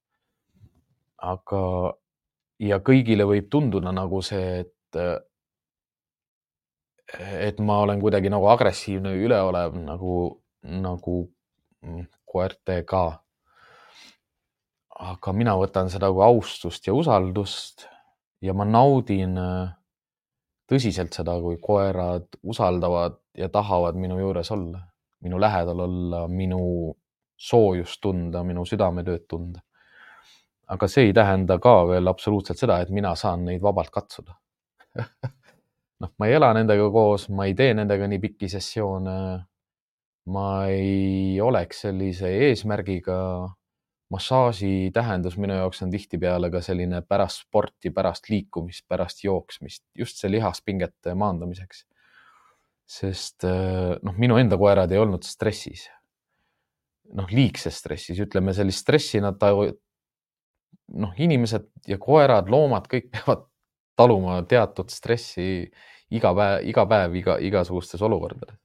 aga, ja kõigile võib tunduda nagu see, et, et ma olen kuidagi nagu agressiivne üleolev nagu, nagu koertega. aga mina võtan seda kui austust ja usaldust ja ma naudin tõsiselt seda, kui koerad usaldavad ja tahavad minu juures olla minu lähedal olla, minu soojust tunda, minu südametööd tunda. aga see ei tähenda ka veel absoluutselt seda, et mina saan neid vabalt katsuda noh, ma ei ela nendega koos, ma ei tee nendega nii pikki sessioone. Ma ei oleks sellise eesmärgiga. massaaži tähendus minu jaoks on tihtipeale ka selline pärast sporti, pärast liikumist, pärast jooksmist, just see lihaspingete maandamiseks sest äh, noh, minu enda koerad ei olnud stressis. noh, liigses stressis, ütleme sellist stressi nad noh, inimesed ja koerad, loomad, kõik peavad taluma teatud stressi iga päev, iga päev, iga, igasugustes olukordades.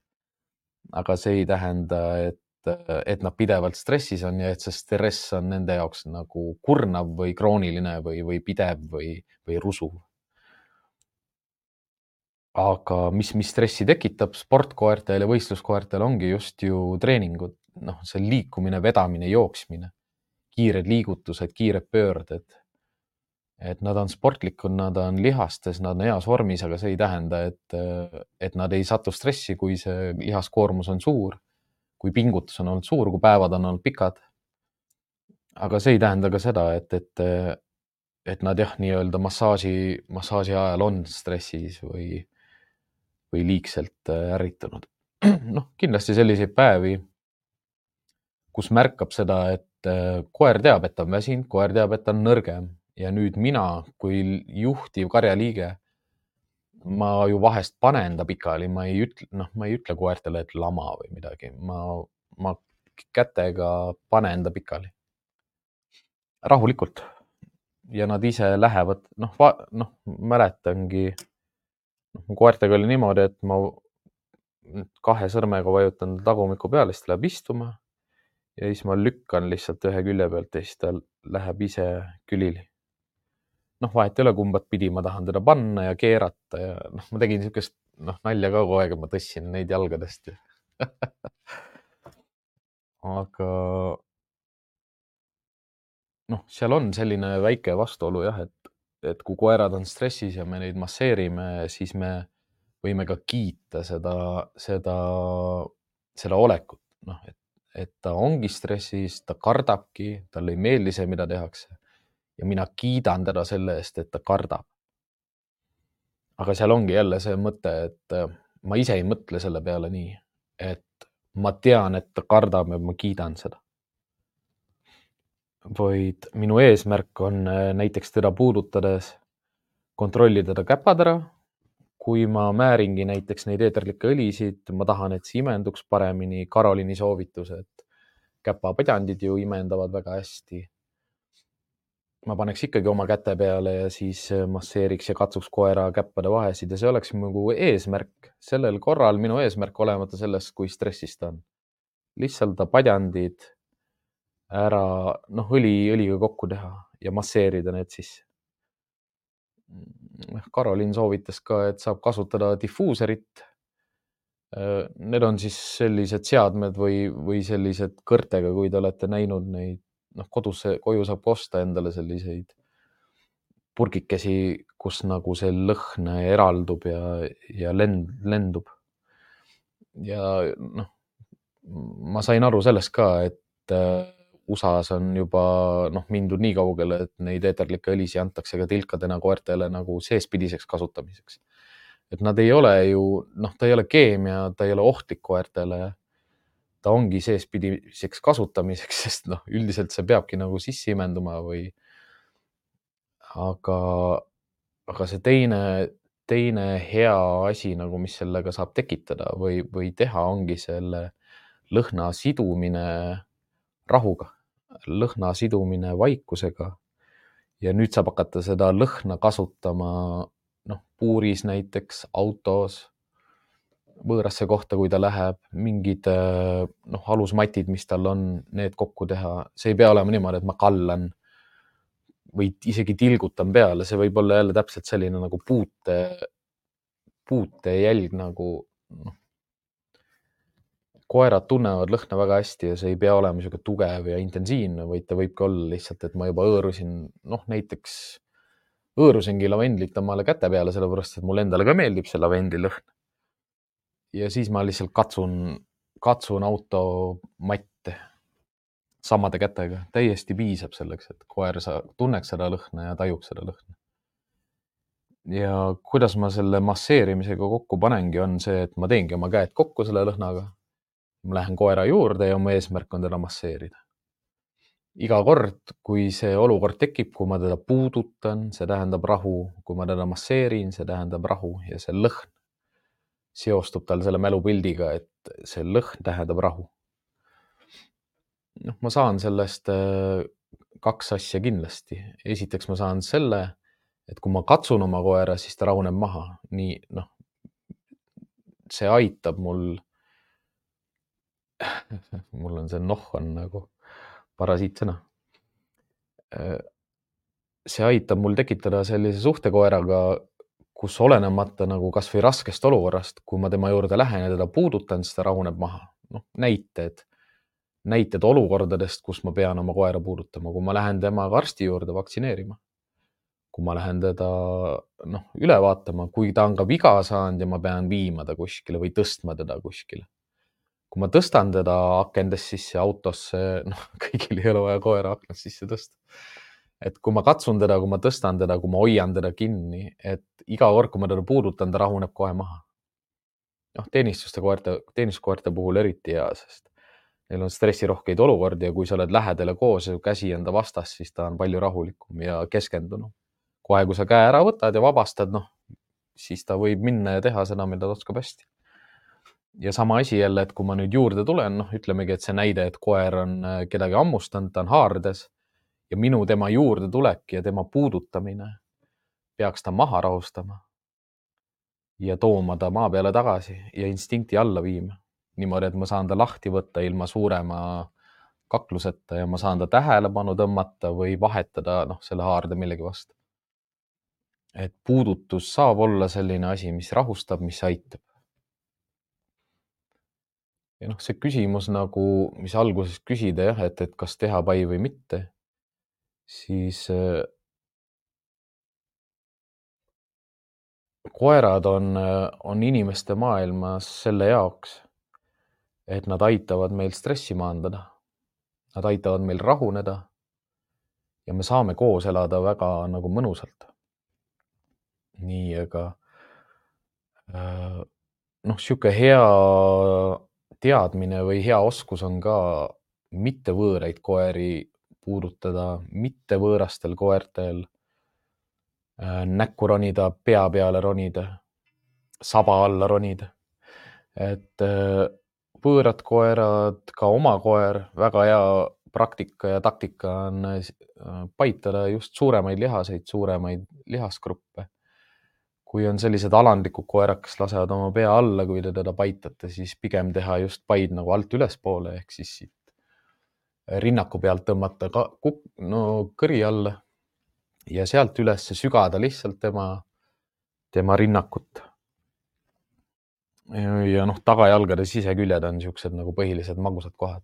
Aga see ei tähenda, et, et nad pidevalt stressis on ja et see stress on nende jaoks nagu kurnav või krooniline või, või pidev või, või rusuv. Aga mis, mis stressi tekitab? Sportkoertel ja võistluskoertel ongi just ju treeningud, noh, see liikumine, vedamine, jooksmine, kiired liigutused, kiired pöörded. Et nad on sportlikud, nad on lihastes, nad on heas vormis, aga see ei tähenda, et, et nad ei satu stressi, kui see lihaskoormus on suur, kui pingutus on olnud suur, kui päevad on olnud pikad. aga see ei tähenda ka seda, et, et, et nad jah, nii-öelda massaaži, massaaži ajal on stressis või või liigselt äh, ärritunud. noh, kindlasti selliseid päevi, kus märkab seda, et äh, koer teab, et ta on väsinud, koer teab, et ta on nõrgem ja nüüd mina kui juhtiv karjaliige, ma ju vahest panen ta pikali, ma ei ütle, noh, ma ei ütle koertele, et lama või midagi, ma, ma kätega panen ta pikali. rahulikult ja nad ise lähevad, noh, noh, mäletangi noh, koertega oli niimoodi, et ma kahe sõrmega vajutan tagumiku peale, siis ta läheb istuma ja siis ma lükkan lihtsalt ühe külje pealt ja siis ta läheb ise külili. Noh, vahet ei ole, kumbat pidi ma tahan teda panna ja keerata ja noh, ma tegin niisugust noh, nalja ka kogu aeg, ma tõstsin neid jalgadest aga noh, seal on selline väike vastuolu jah, et et kui koerad on stressis ja me neid masseerime, siis me võime ka kiita seda, seda, seda olekut, noh, et, et ta ongi stressis, ta kardabki, talle ei meeldi see, mida tehakse. Ja mina kiidan teda selle eest, et ta kardab. aga seal ongi jälle see mõte, et äh, ma ise ei mõtle selle peale nii, et ma tean, et ta kardab ja ma kiidan seda vaid minu eesmärk on äh, näiteks teda puudutades kontrollida ta käpad ära. kui ma määringi näiteks neid eeterlikke õlisid, ma tahan, et see imenduks paremini. Karoliini soovitus, et käpapadjandid ju imendavad väga hästi. Ma paneks ikkagi oma käte peale ja siis äh, masseeriks ja katsuks koera käppade vahesid ja see oleks nagu eesmärk. sellel korral minu eesmärk olemata sellest, kui stressis ta on. lihtsalt ta padjandid ära noh, õli õliga kokku teha ja masseerida need sisse. noh, Karoliin soovitas ka, et saab kasutada difuuserit. Äh, need on siis sellised seadmed või, või sellised kõrtega, kui te olete näinud neid, noh, kodus, koju saab osta endale selliseid purgikesi, kus nagu see lõhn eraldub ja, ja lend, lendub. ja noh, ma sain aru sellest ka, et äh, USA-s on juba noh, mindud nii kaugele, et neid eeterlikke õlisi antakse ka tilkadena koertele nagu seespidiseks kasutamiseks. et nad ei ole ju noh, ta ei ole keemia, ta ei ole ohtlik koertele. Ta ongi seespidiseks kasutamiseks, sest noh, üldiselt see peabki nagu sisse imenduma või aga, aga see teine, teine hea asi nagu, mis sellega saab tekitada või, või teha, ongi selle lõhna sidumine rahuga, lõhna sidumine vaikusega. ja nüüd saab hakata seda lõhna kasutama noh, puuris näiteks, autos, võõrasse kohta, kui ta läheb, mingid noh, alusmatid, mis tal on, need kokku teha, see ei pea olema niimoodi, et ma kallan või isegi tilgutan peale, see võib olla jälle täpselt selline nagu puute, puutejälg nagu noh. koerad tunnevad lõhna väga hästi ja see ei pea olema niisugune tugev ja intensiivne, vaid ta võibki olla lihtsalt, et ma juba hõõrusin, noh näiteks hõõrusingi lavendlit omale käte peale, sellepärast et mulle endale ka meeldib see lavendilõhn. Ja siis ma lihtsalt katsun, katsun automatte samade kätega, täiesti piisab selleks, et koer sa tunneks seda lõhna ja tajuks seda lõhna. ja kuidas ma selle masseerimisega kokku panengi, on see, et ma teengi oma käed kokku selle lõhnaga. ma lähen koera juurde ja mu eesmärk on teda masseerida. iga kord, kui see olukord tekib, kui ma teda puudutan, see tähendab rahu, kui ma teda masseerin, see tähendab rahu ja see lõhn seostub tal selle mälupildiga, et see lõhn tähendab rahu noh, ma saan sellest äh, kaks asja kindlasti. esiteks ma saan selle, et kui ma katsun oma koera, siis ta rahuneb maha, nii noh, see aitab mul mul on see noh on nagu parasiitsõna. Äh, see aitab mul tekitada sellise suhte koeraga, kus olenemata nagu kasvõi raskest olukorrast, kui ma tema juurde lähen ja teda puudutan, siis ta rahuneb maha. noh, näited näited olukordadest, kus ma pean oma koera puudutama, kui ma lähen temaga arsti juurde vaktsineerima. kui ma lähen teda noh, üle vaatama, kui ta on ka viga saanud ja ma pean viima ta kuskile või tõstma teda kuskile. kui ma tõstan teda akendest sisse autosse, noh, kõigil ei ole vaja koera aknast sisse tõsta. Et kui ma katsun teda, kui ma tõstan teda, kui ma hoian teda kinni, et iga kord, kui ma teda puudutan, ta rahuneb kohe maha. noh, teenistuste koerte, teenistuskoerte puhul eriti hea, sest neil on stressirohkeid olukordi ja kui sa oled lähedale koos ja käsi enda vastas, siis ta on palju rahulikum ja keskendunum. kohe, kui sa käe ära võtad ja vabastad, noh, siis ta võib minna ja teha seda, mida ta oskab hästi. ja sama asi jälle, et kui ma nüüd juurde tulen, noh, ütlemegi, et see näide, et koer on äh, kedagi hammustanud, ta on haardes ja minu tema juurde tulek ja tema puudutamine peaks ta maha rahustama ja tooma ta maa peale tagasi ja instinkti alla viima niimoodi, et ma saan ta lahti võtta ilma suurema kakluseta ja ma saan ta tähelepanu tõmmata või vahetada noh, selle haarde millegi vastu. et puudutus saab olla selline asi, mis rahustab, mis aitab. ja noh, see küsimus nagu, mis alguses küsida jah, et, et kas teha pai või mitte, siis äh, koerad on, on inimeste maailmas selle jaoks et nad aitavad meil stressi maandada. Nad aitavad meil rahuneda. ja me saame koos elada väga nagu mõnusalt. nii, aga äh, noh, sihuke hea teadmine või hea oskus on ka mitte võõraid koeri puudutada, mitte võõrastel koertel äh, näkku ronida, pea peale ronida, saba alla ronida. et äh, võõrad koerad, ka oma koer, väga hea praktika ja taktika on äh, paitada just suuremaid lihaseid, suuremaid lihasgruppe. kui on sellised alandlikud koerad, kes lasevad oma pea alla, kui te teda paitate, siis pigem teha just paid nagu alt ülespoole ehk siis siit rinnaku pealt tõmmata ka kuk, no kõri alla ja sealt üles sügada lihtsalt tema, tema rinnakut ja noh, tagajalgade siseküljed on niisugused nagu põhilised magusad kohad.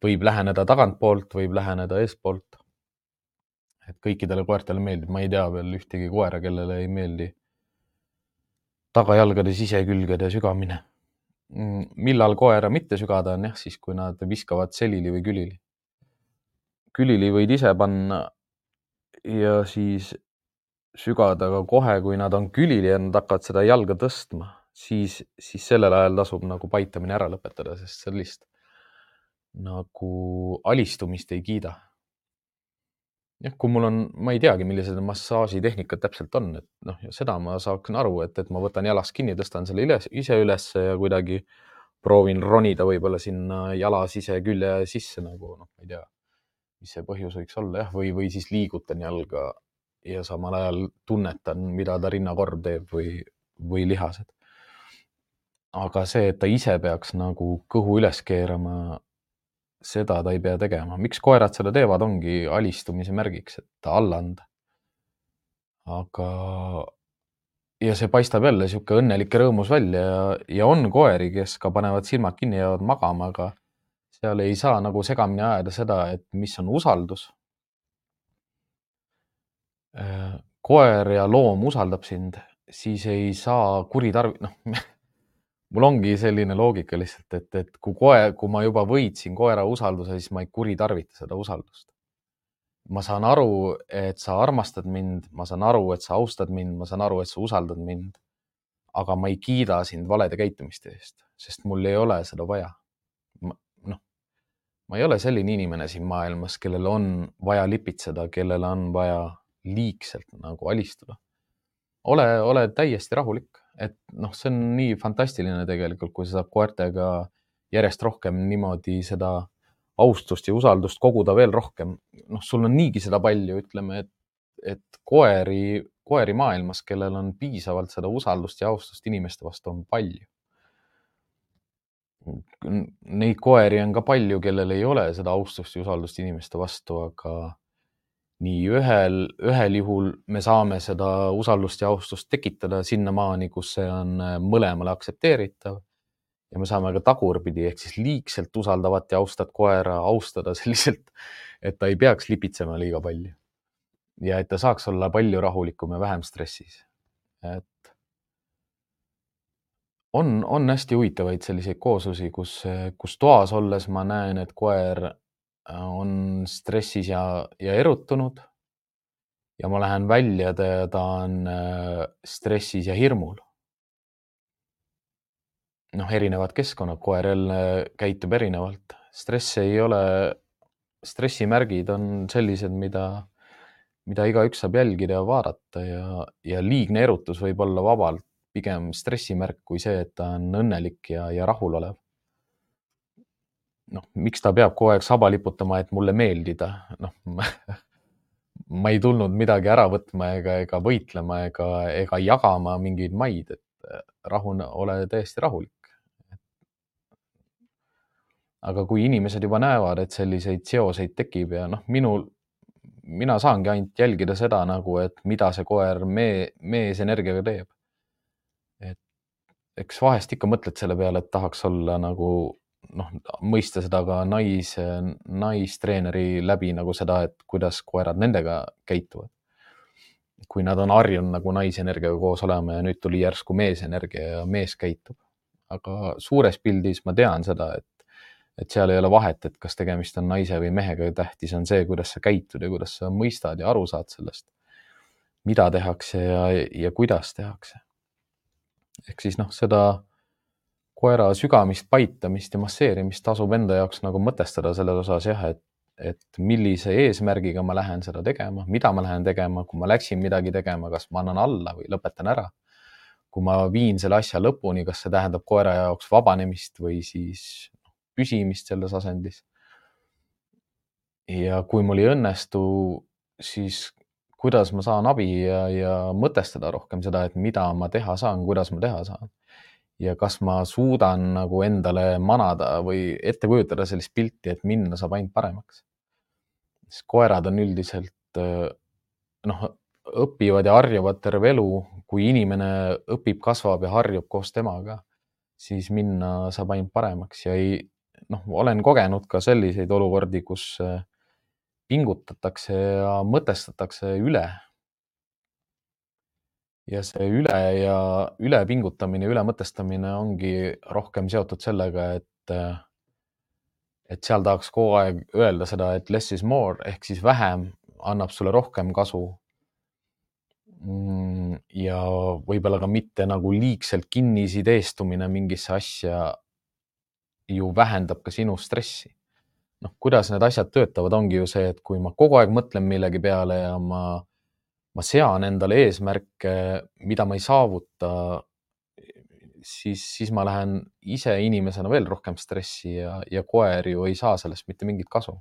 võib läheneda tagantpoolt, võib läheneda eespoolt. et kõikidele koertele meeldib, ma ei tea veel ühtegi koera, kellele ei meeldi tagajalgade sisekülgede sügamine. Mm, millal koera mitte sügada on jah, siis kui nad viskavad selili või külili. Külili võid ise panna ja siis sügada ka kohe, kui nad on külili ja nad hakkavad seda jalga tõstma siis, siis sellel ajal tasub nagu paitamine ära lõpetada, sest sellist nagu alistumist ei kiida. jah, kui mul on, ma ei teagi, millised massaažitehnikad täpselt on, et noh, seda ma saaksin aru, et, et ma võtan jalast kinni, tõstan selle üles, ise ülesse ja kuidagi proovin ronida võib-olla sinna jala sisekülje sisse nagu noh, ma ei tea, mis see põhjus võiks olla jah, või, või siis liigutan jalga ja samal ajal tunnetan, mida ta rinnakorv teeb või, või lihased. aga see, et ta ise peaks nagu kõhu üles keerama, seda ta ei pea tegema. miks koerad seda teevad, ongi alistumise märgiks, et alla anda. aga, ja see paistab jälle sihuke õnnelik ja rõõmus välja ja, ja on koeri, kes ka panevad silmad kinni, jäävad magama, aga seal ei saa nagu segamini ajada seda, et mis on usaldus. koer ja loom usaldab sind, siis ei saa kuritarv-, noh mul ongi selline loogika lihtsalt, et, et kui koer, kui ma juba võitsin koera usalduse, siis ma ei kuritarvita seda usaldust. ma saan aru, et sa armastad mind, ma saan aru, et sa austad mind, ma saan aru, et sa usaldad mind. aga ma ei kiida sind valede käitumiste eest, sest mul ei ole seda vaja. Ma ei ole selline inimene siin maailmas, kellel on vaja lipitseda, kellel on vaja liigselt nagu alistuda. ole, ole täiesti rahulik et noh, see on nii fantastiline tegelikult, kui sa saad koertega järjest rohkem niimoodi seda austust ja usaldust koguda veel rohkem. noh, sul on niigi seda palju, ütleme, et, et koeri, koeri maailmas, kellel on piisavalt seda usaldust ja austust inimeste vastu, on palju. Neid koeri on ka palju, kellel ei ole seda austust ja usaldust inimeste vastu, aga nii ühel, ühel juhul me saame seda usaldust ja austust tekitada sinnamaani, kus see on äh, mõlemale aktsepteeritav. ja me saame ka tagurpidi ehk siis liigselt usaldavat ja austat koera austada selliselt, et ta ei peaks lipitsema liiga palju. ja et ta saaks olla palju rahulikum ja vähem stressis. et on, on hästi huvitavaid selliseid kooslusi, kus, kus toas olles ma näen, et koer on stressis ja, ja erutunud. ja ma lähen välja, ta on äh, stressis ja hirmul. noh, erinevad keskkonnad, koer jälle käitub erinevalt, stress ei ole, stressimärgid on sellised, mida, mida igaüks saab jälgida ja vaadata ja, ja liigne erutus võib olla vabalt pigem stressimärk kui see, et ta on õnnelik ja, ja rahulolev noh, miks ta peab kogu aeg saba liputama, et mulle meeldida, noh ma ei tulnud midagi ära võtma ega, ega võitlema ega, ega jagama mingeid maid, et rahune, ole täiesti rahulik. aga kui inimesed juba näevad, et selliseid seoseid tekib ja noh, minul, mina saangi ainult jälgida seda nagu, et mida see koer mee, meesenergiaga teeb. Eks vahest ikka mõtled selle peale, et tahaks olla nagu noh, mõista seda ka nais, naistreeneri läbi nagu seda, et kuidas koerad nendega käituvad. kui nad on harjunud nagu naisenergiaga koos olema ja nüüd tuli järsku meesenergia ja mees käitub. aga suures pildis ma tean seda, et, et seal ei ole vahet, et kas tegemist on naise või mehega, tähtis on see, kuidas sa käitud ja kuidas sa mõistad ja aru saad sellest, mida tehakse ja, ja kuidas tehakse. Ehk siis noh, seda koera sügamist, paitamist ja masseerimist tasub enda jaoks nagu mõtestada selles osas jah, et, et millise eesmärgiga ma lähen seda tegema, mida ma lähen tegema, kui ma läksin midagi tegema, kas ma annan alla või lõpetan ära. kui ma viin selle asja lõpuni, kas see tähendab koera jaoks vabanemist või siis püsimist selles asendis. ja kui mul ei õnnestu, siis kuidas ma saan abi ja, ja mõtestada rohkem seda, et mida ma teha saan, kuidas ma teha saan. Ja kas ma suudan nagu endale manada või ette kujutada sellist pilti, et minna saab ainult paremaks. sest koerad on üldiselt noh, õpivad ja harjuvad terve elu, kui inimene õpib, kasvab ja harjub koos temaga, siis minna saab ainult paremaks. Ja ei noh, olen kogenud ka selliseid olukordi, kus pingutatakse ja mõtestatakse üle ja see üle ja ülepingutamine, ülemõtestamine ongi rohkem seotud sellega, et, et seal tahaks kogu aeg öelda seda, et less is more ehk siis vähem annab sulle rohkem kasu. Mm, ja võib-olla ka mitte nagu liigselt kinnisideestumine mingisse asja ju vähendab ka sinu stressi. Noh, kuidas need asjad töötavad, ongi ju see, et kui ma kogu aeg mõtlen millegi peale ja ma, ma sean endale eesmärke, mida ma ei saavuta, siis, siis ma lähen ise inimesena veel rohkem stressi ja, ja koer ju ei saa sellest mitte mingit kasu.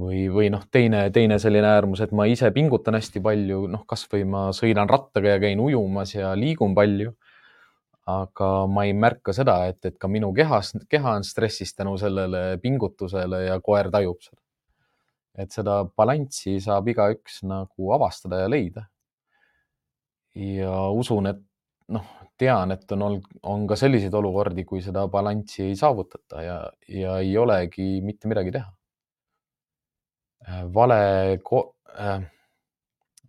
või, või noh, teine, teine selline äärmus, et ma ise pingutan hästi palju, noh, kasvõi ma sõidan rattaga ja käin ujumas ja liigun palju aga ma ei märka seda, et, et ka minu kehas, keha on stressis tänu sellele pingutusele ja koer tajub seda. et seda balanssi saab igaüks nagu avastada ja leida. ja usun, et noh, tean, et on olnud, on ka selliseid olukordi, kui seda balanssi ei saavutata ja, ja ei olegi mitte midagi teha. vale ko-, äh,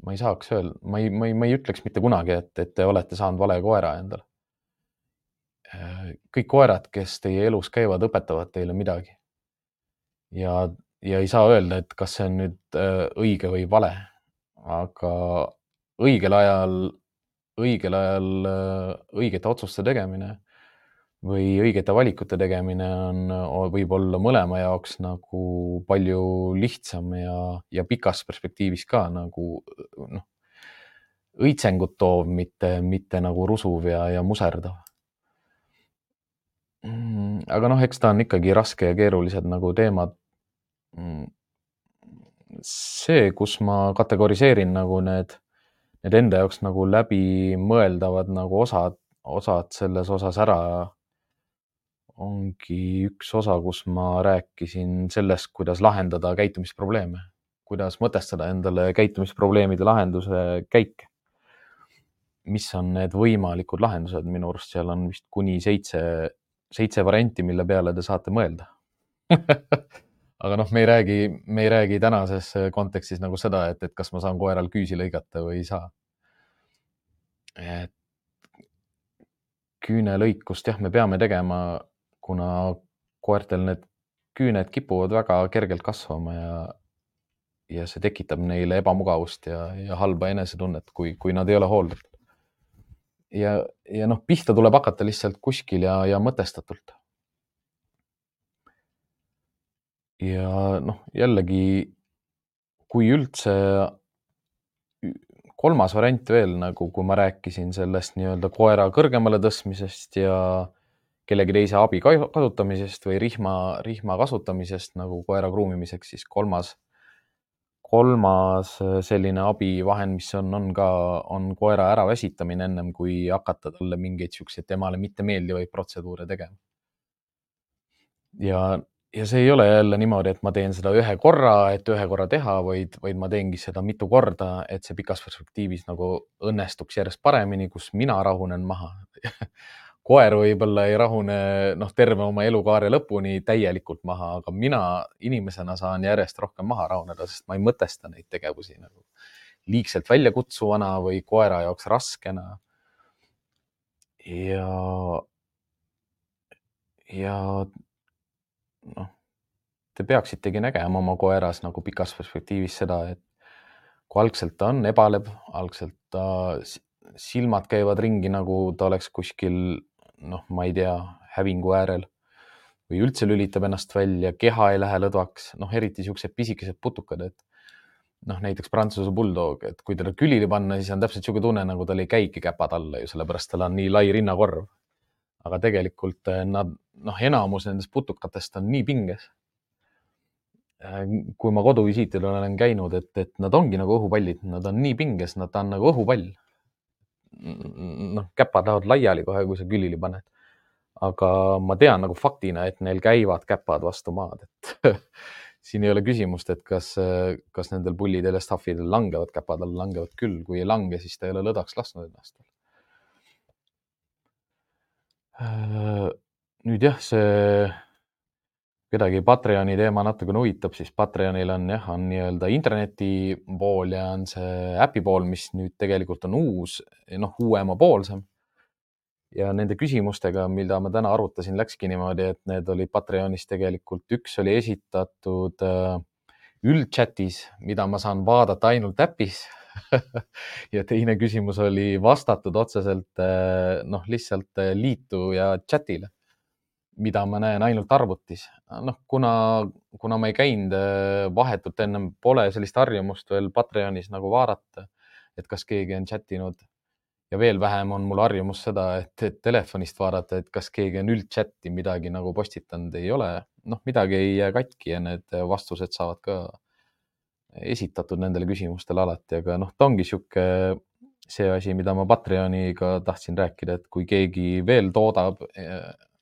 ma ei saaks öelda, ma ei, ma ei, ma ei ütleks mitte kunagi, et, et te olete saanud vale koera endale kõik koerad, kes teie elus käivad, õpetavad teile midagi. ja, ja ei saa öelda, et kas see on nüüd äh, õige või vale, aga õigel ajal, õigel ajal äh, õigete otsuste tegemine või õigete valikute tegemine on, võib olla mõlema jaoks nagu palju lihtsam ja, ja pikas perspektiivis ka nagu noh, õitsengut toov, mitte, mitte nagu rusuv ja, ja muserdav aga noh, eks ta on ikkagi raske ja keerulised nagu teemad. Mm, see, kus ma kategoriseerin nagu need, need enda jaoks nagu läbimõeldavad nagu osad, osad selles osas ära, ongi üks osa, kus ma rääkisin sellest, kuidas lahendada käitumisprobleeme, kuidas mõtestada endale käitumisprobleemide lahenduse käike mis on need võimalikud lahendused, minu arust seal on vist kuni seitse seitse varianti, mille peale te saate mõelda aga noh, me ei räägi, me ei räägi tänases kontekstis nagu seda, et, et kas ma saan koeral küüsi lõigata või ei saa. et küünelõikust jah, me peame tegema, kuna koertel need küüned kipuvad väga kergelt kasvama ja, ja see tekitab neile ebamugavust ja, ja halba enesetunnet, kui, kui nad ei ole hooldatud ja, ja noh, pihta tuleb hakata lihtsalt kuskil ja, ja mõtestatult. ja noh, jällegi, kui üldse kolmas variant veel nagu, kui ma rääkisin sellest nii-öelda koera kõrgemale tõstmisest ja kellegi teise abi kasutamisest või rihma, rihma kasutamisest nagu koera kruumimiseks, siis kolmas kolmas äh, selline abivahend, mis on, on ka, on koera äraväsitamine ennem kui hakata talle mingeid siukseid temale mittemeeldivaid protseduure tegema. ja, ja see ei ole jälle niimoodi, et ma teen seda ühe korra, et ühe korra teha, vaid, vaid ma teengi seda mitu korda, et see pikas perspektiivis nagu õnnestuks järjest paremini, kus mina rahunen maha koer võib-olla ei rahune noh, terve oma elukaare lõpuni täielikult maha, aga mina inimesena saan järjest rohkem maha rahuneda, sest ma ei mõtesta neid tegevusi nagu liigselt väljakutsuvana või koera jaoks raskena. ja, ja noh, te peaksitegi nägema oma koeras nagu pikas perspektiivis seda, et kui algselt ta on ebalev, algselt ta silmad käivad ringi, nagu ta oleks kuskil noh, ma ei tea, hävingu äärel või üldse lülitab ennast välja, keha ei lähe lõdvaks, noh, eriti siuksed pisikesed putukad, et noh, näiteks Prantsuse bulldog, et kui teda külili panna, siis on täpselt niisugune tunne, nagu tal ei käigi käpad alla ju, sellepärast tal on nii lai rinnakorv. aga tegelikult eh, nad, noh, enamus nendest putukatest on nii pinges. Eh, kui ma koduvisiitidel olen käinud, et, et nad ongi nagu õhupallid, nad on nii pinges, nad on nagu õhupall noh, käpad lähevad laiali kohe, kui sa külili paned. aga ma tean nagu faktina, et neil käivad käpad vastu maad, et siin ei ole küsimust, et kas, kas nendel pullidel ja staffidel langevad käpad alla, langevad küll, kui ei lange, siis ta ei ole lõdvaks lasknud ennast. nüüd jah, see kedagi Patreoni teema natukene huvitab, siis Patreonil on jah, on nii-öelda interneti pool ja on see äpi pool, mis nüüd tegelikult on uus, noh, uuemapoolsem. ja nende küsimustega, mida ma täna arutasin, läkski niimoodi, et need olid Patreonis tegelikult, üks oli esitatud äh, üldchatis, mida ma saan vaadata ainult äpis ja teine küsimus oli vastatud otseselt äh, noh, lihtsalt äh, liitu ja chat'ile mida ma näen ainult arvutis. noh, kuna, kuna ma ei käinud äh, vahetult ennem, pole sellist harjumust veel Patreonis nagu vaadata, et kas keegi on chat inud ja veel vähem on mul harjumus seda, et, telefonist vaadata, et kas keegi on üldchati midagi nagu postitanud, ei ole. noh, midagi ei jää katki ja need vastused saavad ka esitatud nendele küsimustele alati, aga noh, ta ongi sihuke see asi, mida ma Patreoniga tahtsin rääkida, et kui keegi veel toodab noh,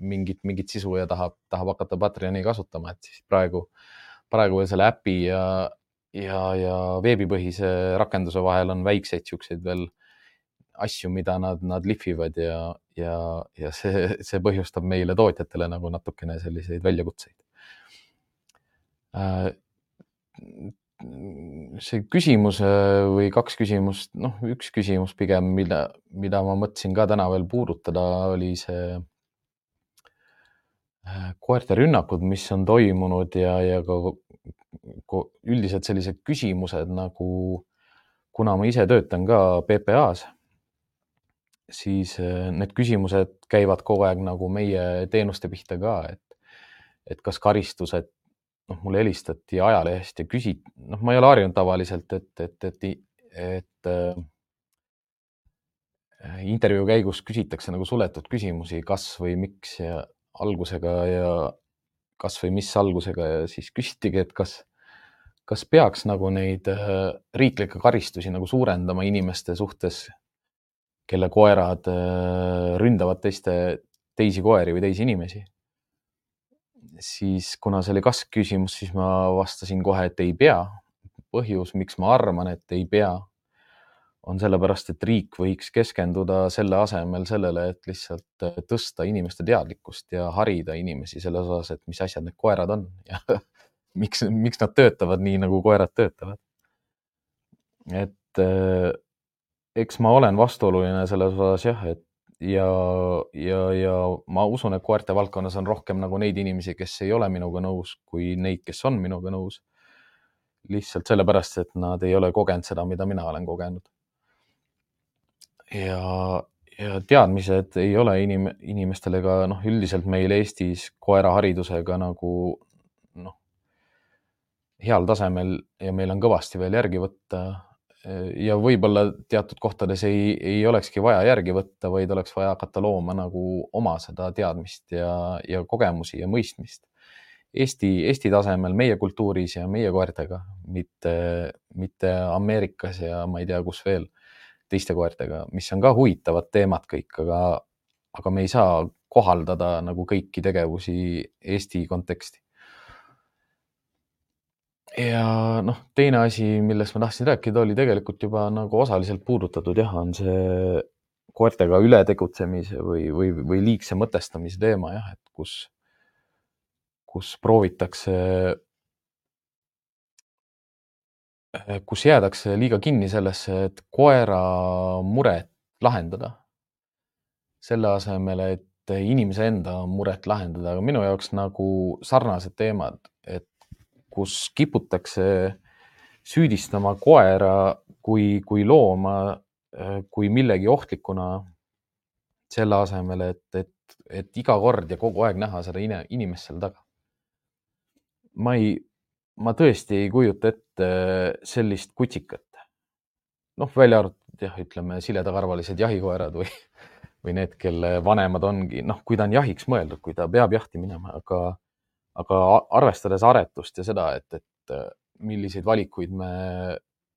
mingit, mingit sisu ja tahab, tahab hakata Patreoni kasutama, et siis praegu, praegu veel selle äpi ja, ja, ja veebipõhise rakenduse vahel on väikseid siukseid veel asju, mida nad, nad lihvivad ja, ja, ja see, see põhjustab meile tootjatele nagu natukene selliseid väljakutseid. Äh, see küsimus või kaks küsimust, noh, üks küsimus pigem, mida, mida ma mõtlesin ka täna veel puudutada, oli see koerte rünnakud, mis on toimunud ja, ja ka üldiselt sellised küsimused nagu, kuna ma ise töötan ka PPA-s, siis äh, need küsimused käivad kogu aeg nagu meie teenuste pihta ka, et, et kas karistused noh, mulle helistati ajalehest ja küsit-, noh, ma ei ole harjunud tavaliselt, et, et, et, et äh, intervjuu käigus küsitakse nagu suletud küsimusi, kas või miks ja algusega ja kas või mis algusega ja siis küsitigi, et kas, kas peaks nagu neid äh, riiklikke karistusi nagu suurendama inimeste suhtes, kelle koerad äh, ründavad teiste, teisi koeri või teisi inimesi siis kuna see oli kas-küsimus, siis ma vastasin kohe, et ei pea. põhjus, miks ma arvan, et ei pea, on sellepärast, et riik võiks keskenduda selle asemel sellele, et lihtsalt äh, tõsta inimeste teadlikkust ja harida inimesi selles osas, et mis asjad need koerad on ja miks, miks nad töötavad nii, nagu koerad töötavad. et äh, eks ma olen vastuoluline selles osas jah, et ja, ja, ja ma usun, et koerte valdkonnas on rohkem nagu neid inimesi, kes ei ole minuga nõus, kui neid, kes on minuga nõus. lihtsalt sellepärast, et nad ei ole kogenud seda, mida mina olen kogenud. Ja, ja teadmised ei ole inim-, inimestel ega noh, üldiselt meil Eestis koeraharidusega nagu noh, heal tasemel ja meil on kõvasti veel järgi võtta ja võib-olla teatud kohtades ei, ei olekski vaja järgi võtta, vaid oleks vaja hakata looma nagu oma seda teadmist ja, ja kogemusi ja mõistmist. Eesti, Eesti tasemel, meie kultuuris ja meie koertega, mitte, mitte Ameerikas ja ma ei tea, kus veel teiste koertega, mis on ka huvitavad teemad kõik, aga, aga me ei saa kohaldada nagu kõiki tegevusi Eesti konteksti. Ja noh, teine asi, millest ma tahtsin rääkida, oli tegelikult juba nagu osaliselt puudutatud jah, on see koertega ületegutsemise või, või, või liigse mõtestamise teema jah, et kus, kus proovitakse, kus jäädakse liiga kinni sellesse, et koera muret lahendada. selle asemel, et inimese enda muret lahendada, aga minu jaoks nagu sarnased teemad, et kus kiputakse süüdistama koera kui, kui looma, kui millegi ohtlikuna, selle asemel, et, et, et iga kord ja kogu aeg näha seda inimest seal taga. ma ei, ma tõesti ei kujuta ette sellist kutsikat. noh, välja arvatud jah, ütleme siledakarvalised jahikoerad või, või need, kelle vanemad ongi, noh, kui ta on jahiks mõeldud, kui ta peab jahti minema, aga aga arvestades aretust ja seda, et, et äh, milliseid valikuid me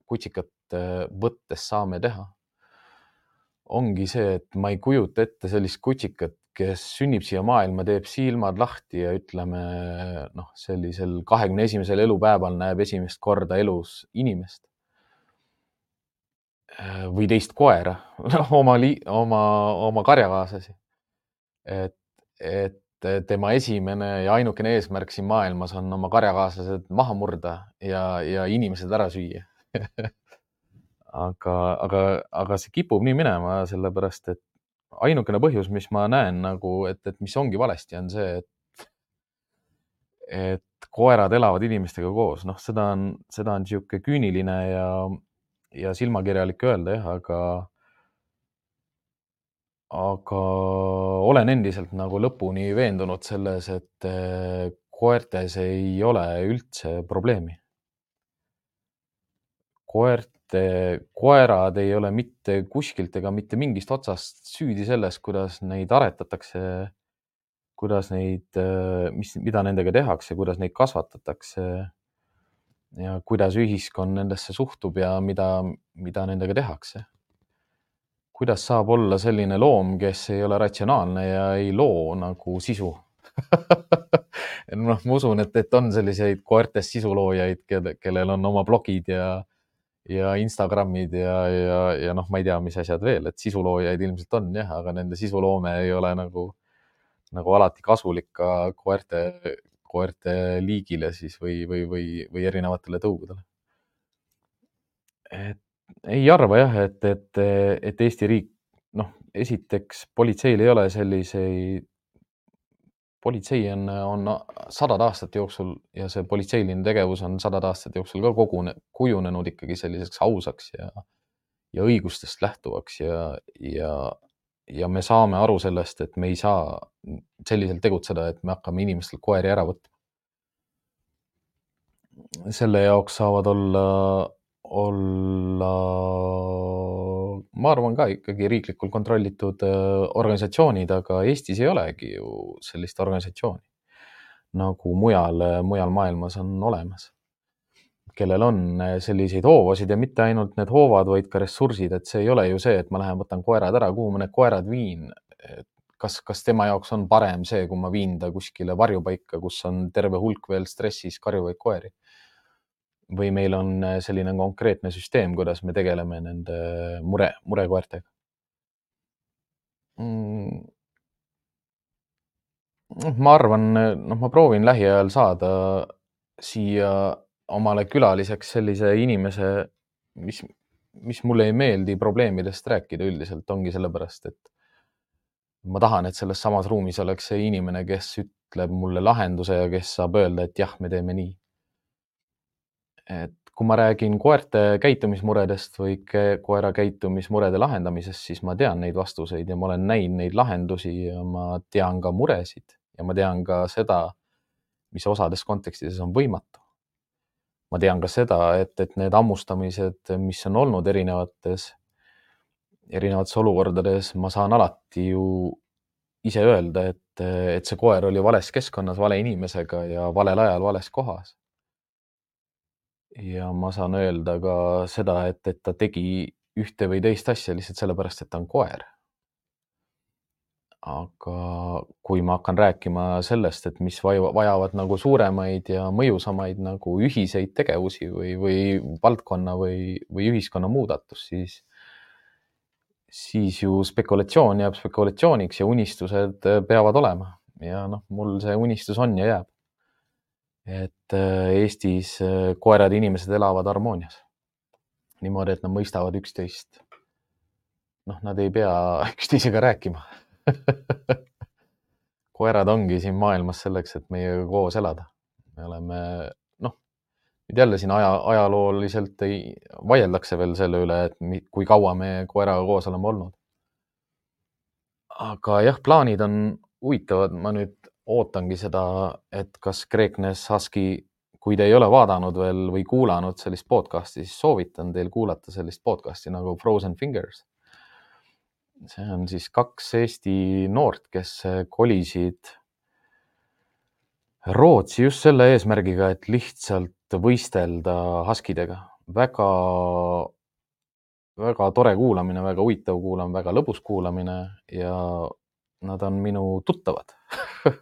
kutsikat äh, võttes saame teha, ongi see, et ma ei kujuta ette sellist kutsikat, kes sünnib siia maailma, teeb silmad lahti ja ütleme noh, sellisel kahekümne esimesel elupäeval näeb esimest korda elus inimest äh, või teist koera oma, oma, oma karjakaaslasi. et et tema esimene ja ainukene eesmärk siin maailmas on oma karjakaaslased maha murda ja, ja inimesed ära süüa aga, aga, aga see kipub nii minema, sellepärast et ainukene põhjus, mis ma näen nagu, et, et mis ongi valesti, on see, et, et koerad elavad inimestega koos, noh, seda on, seda on niisugune küüniline ja, ja silmakirjalik öelda jah, aga aga olen endiselt nagu lõpuni veendunud selles, et äh, koertes ei ole üldse probleemi. Koerte, koerad ei ole mitte kuskilt ega mitte mingist otsast süüdi selles, kuidas neid aretatakse, kuidas neid, mis, mida nendega tehakse, kuidas neid kasvatatakse ja kuidas ühiskond nendesse suhtub ja mida, mida nendega tehakse. Kuidas saab olla selline loom, kes ei ole ratsionaalne ja ei loo nagu sisu? Noh, ma usun, et, et on selliseid koertest sisuloojaid, kellel on oma blogid ja, ja Instagramid ja, ja, ja noh, ma ei tea, mis asjad veel, et sisuloojaid ilmselt on jah, aga nende sisuloome ei ole nagu, nagu alati kasulik ka koerte, koerte liigile siis või, või, või, või erinevatele tõugudele. et ei arva jah, et, et, et Eesti riik, noh, esiteks politseil ei ole selliseid, politsei on, on sadade aastate jooksul ja see politseiline tegevus on sadade aastate jooksul ka kogune, kujunenud ikkagi selliseks ausaks ja, ja õigustest lähtuvaks ja, ja, ja me saame aru sellest, et me ei saa selliselt tegutseda, et me hakkame inimestelt koeri ära võtma. selle jaoks saavad olla olla, ma arvan ka ikkagi riiklikult kontrollitud äh, organisatsioonid, aga Eestis ei olegi ju sellist organisatsiooni nagu mujal, mujal maailmas on olemas, kellel on äh, selliseid hoovasid ja mitte ainult need hoovad, vaid ka ressursid, et see ei ole ju see, et ma lähen võtan koerad ära, kuhu ma need koerad viin. kas, kas tema jaoks on parem see, kui ma viin ta kuskile varjupaika, kus on terve hulk veel stressis karjuvaid koeri või meil on äh, selline konkreetne süsteem, kuidas me tegeleme nende mure, murekoertega mm.? Noh, ma arvan, noh, ma proovin lähiajal saada siia omale külaliseks sellise inimese, mis, mis mulle ei meeldi probleemidest rääkida üldiselt, ongi sellepärast, et ma tahan, et selles samas ruumis oleks see inimene, kes ütleb mulle lahenduse ja kes saab öelda, et jah, me teeme nii et kui ma räägin koerte käitumismuredest või koera käitumismurede lahendamisest, siis ma tean neid vastuseid ja ma olen näinud neid lahendusi ja ma tean ka muresid ja ma tean ka seda, mis osades kontekstides on võimatu. ma tean ka seda, et, et need hammustamised, mis on olnud erinevates, erinevates olukordades, ma saan alati ju ise öelda, et, et see koer oli vales keskkonnas, vale inimesega ja valel ajal vales kohas ja ma saan öelda ka seda, et, et ta tegi ühte või teist asja lihtsalt sellepärast, et ta on koer. aga kui ma hakkan rääkima sellest, et mis vajavad nagu suuremaid ja mõjusamaid nagu ühiseid tegevusi või, või valdkonna või, või ühiskonna muudatust, siis, siis ju spekulatsioon jääb spekulatsiooniks ja unistused peavad olema ja noh, mul see unistus on ja jääb et äh, Eestis äh, koerad ja inimesed elavad harmoonias. niimoodi, et nad mõistavad üksteist. noh, nad ei pea üksteisega rääkima koerad ongi siin maailmas selleks, et meiega koos elada. me oleme, noh, nüüd jälle siin aja, ajalooliselt ei, vaieldakse veel selle üle, et kui kaua me koeraga koos oleme olnud. aga jah, plaanid on huvitavad, ma nüüd ootangi seda, et kas Kreeknes Husky, kui te ei ole vaadanud veel või kuulanud sellist podcast'i, siis soovitan teil kuulata sellist podcast'i nagu Frozen Fingers. see on siis kaks Eesti noort, kes kolisid Rootsi just selle eesmärgiga, et lihtsalt võistelda Huskidega. väga, väga tore kuulamine, väga huvitav kuulamine, väga lõbus kuulamine ja nad on minu tuttavad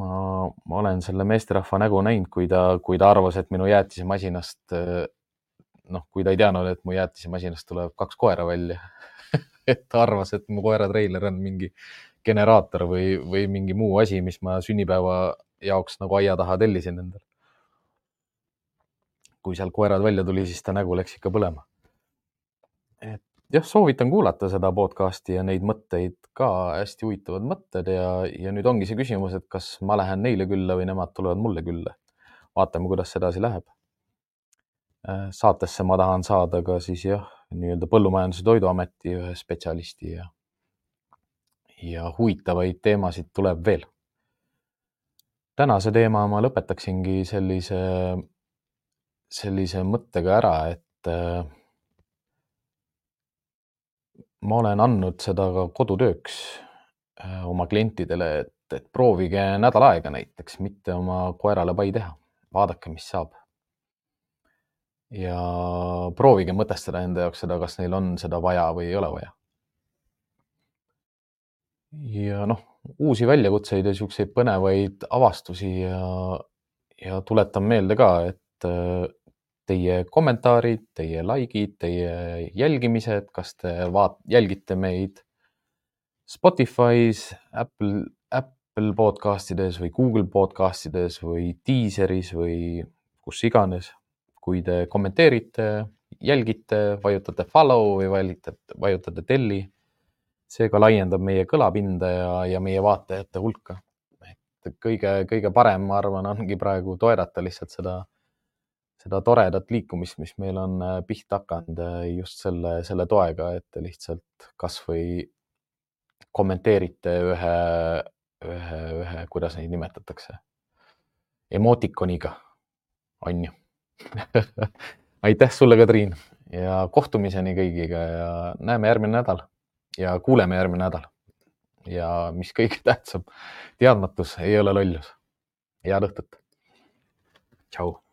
ma, ma olen selle meesterahva nägu näinud, kui ta, kui ta arvas, et minu jäätisemasinast, noh, kui ta ei teadnud, et mu jäätisemasinast tuleb kaks koera välja et ta arvas, et mu koeratreiler on mingi generaator või, või mingi muu asi, mis ma sünnipäeva jaoks nagu aia taha tellisin endale. kui sealt koerad välja tuli, siis ta nägu läks ikka põlema. et jah, soovitan kuulata seda podcast'i ja neid mõtteid ka, hästi huvitavad mõtted ja, ja nüüd ongi see küsimus, et kas ma lähen neile külla või nemad tulevad mulle külla. vaatame, kuidas see edasi läheb. Äh, saatesse ma tahan saada ka siis jah, nii-öelda Põllumajandus- ja Toiduameti ühe spetsialisti ja, ja huvitavaid teemasid tuleb veel. tänase teema ma lõpetaksingi sellise, sellise mõttega ära, et äh, ma olen andnud seda ka kodutööks äh, oma klientidele, et, et proovige nädal aega näiteks mitte oma koerale pai teha, vaadake, mis saab. ja proovige mõtestada enda jaoks seda, kas neil on seda vaja või ei ole vaja. ja noh, uusi väljakutseid ja niisuguseid põnevaid avastusi ja, ja tuletan meelde ka, et äh, teie kommentaarid, teie likeid, teie jälgimised, kas te vaat-, jälgite meid Spotify's, Apple, Apple podcastides või Google podcastides või Deezeris või kus iganes. kui te kommenteerite, jälgite, vajutate follow või vajutate, vajutate telli, see ka laiendab meie kõlapinda ja, ja meie vaatajate hulka. et kõige, kõige parem, ma arvan, ongi praegu toerata lihtsalt seda seda toredat liikumist, mis meil on äh, pihta hakanud äh, just selle, selle toega, et te lihtsalt kasvõi kommenteerite ühe, ühe, ühe, kuidas neid nimetatakse, emotikoniga, on ju aitäh sulle, Kadriin ja kohtumiseni kõigiga ja näeme järgmine nädal ja kuuleme järgmine nädal. ja mis kõige tähtsam, teadmatus ei ole lollus. head õhtut. tšau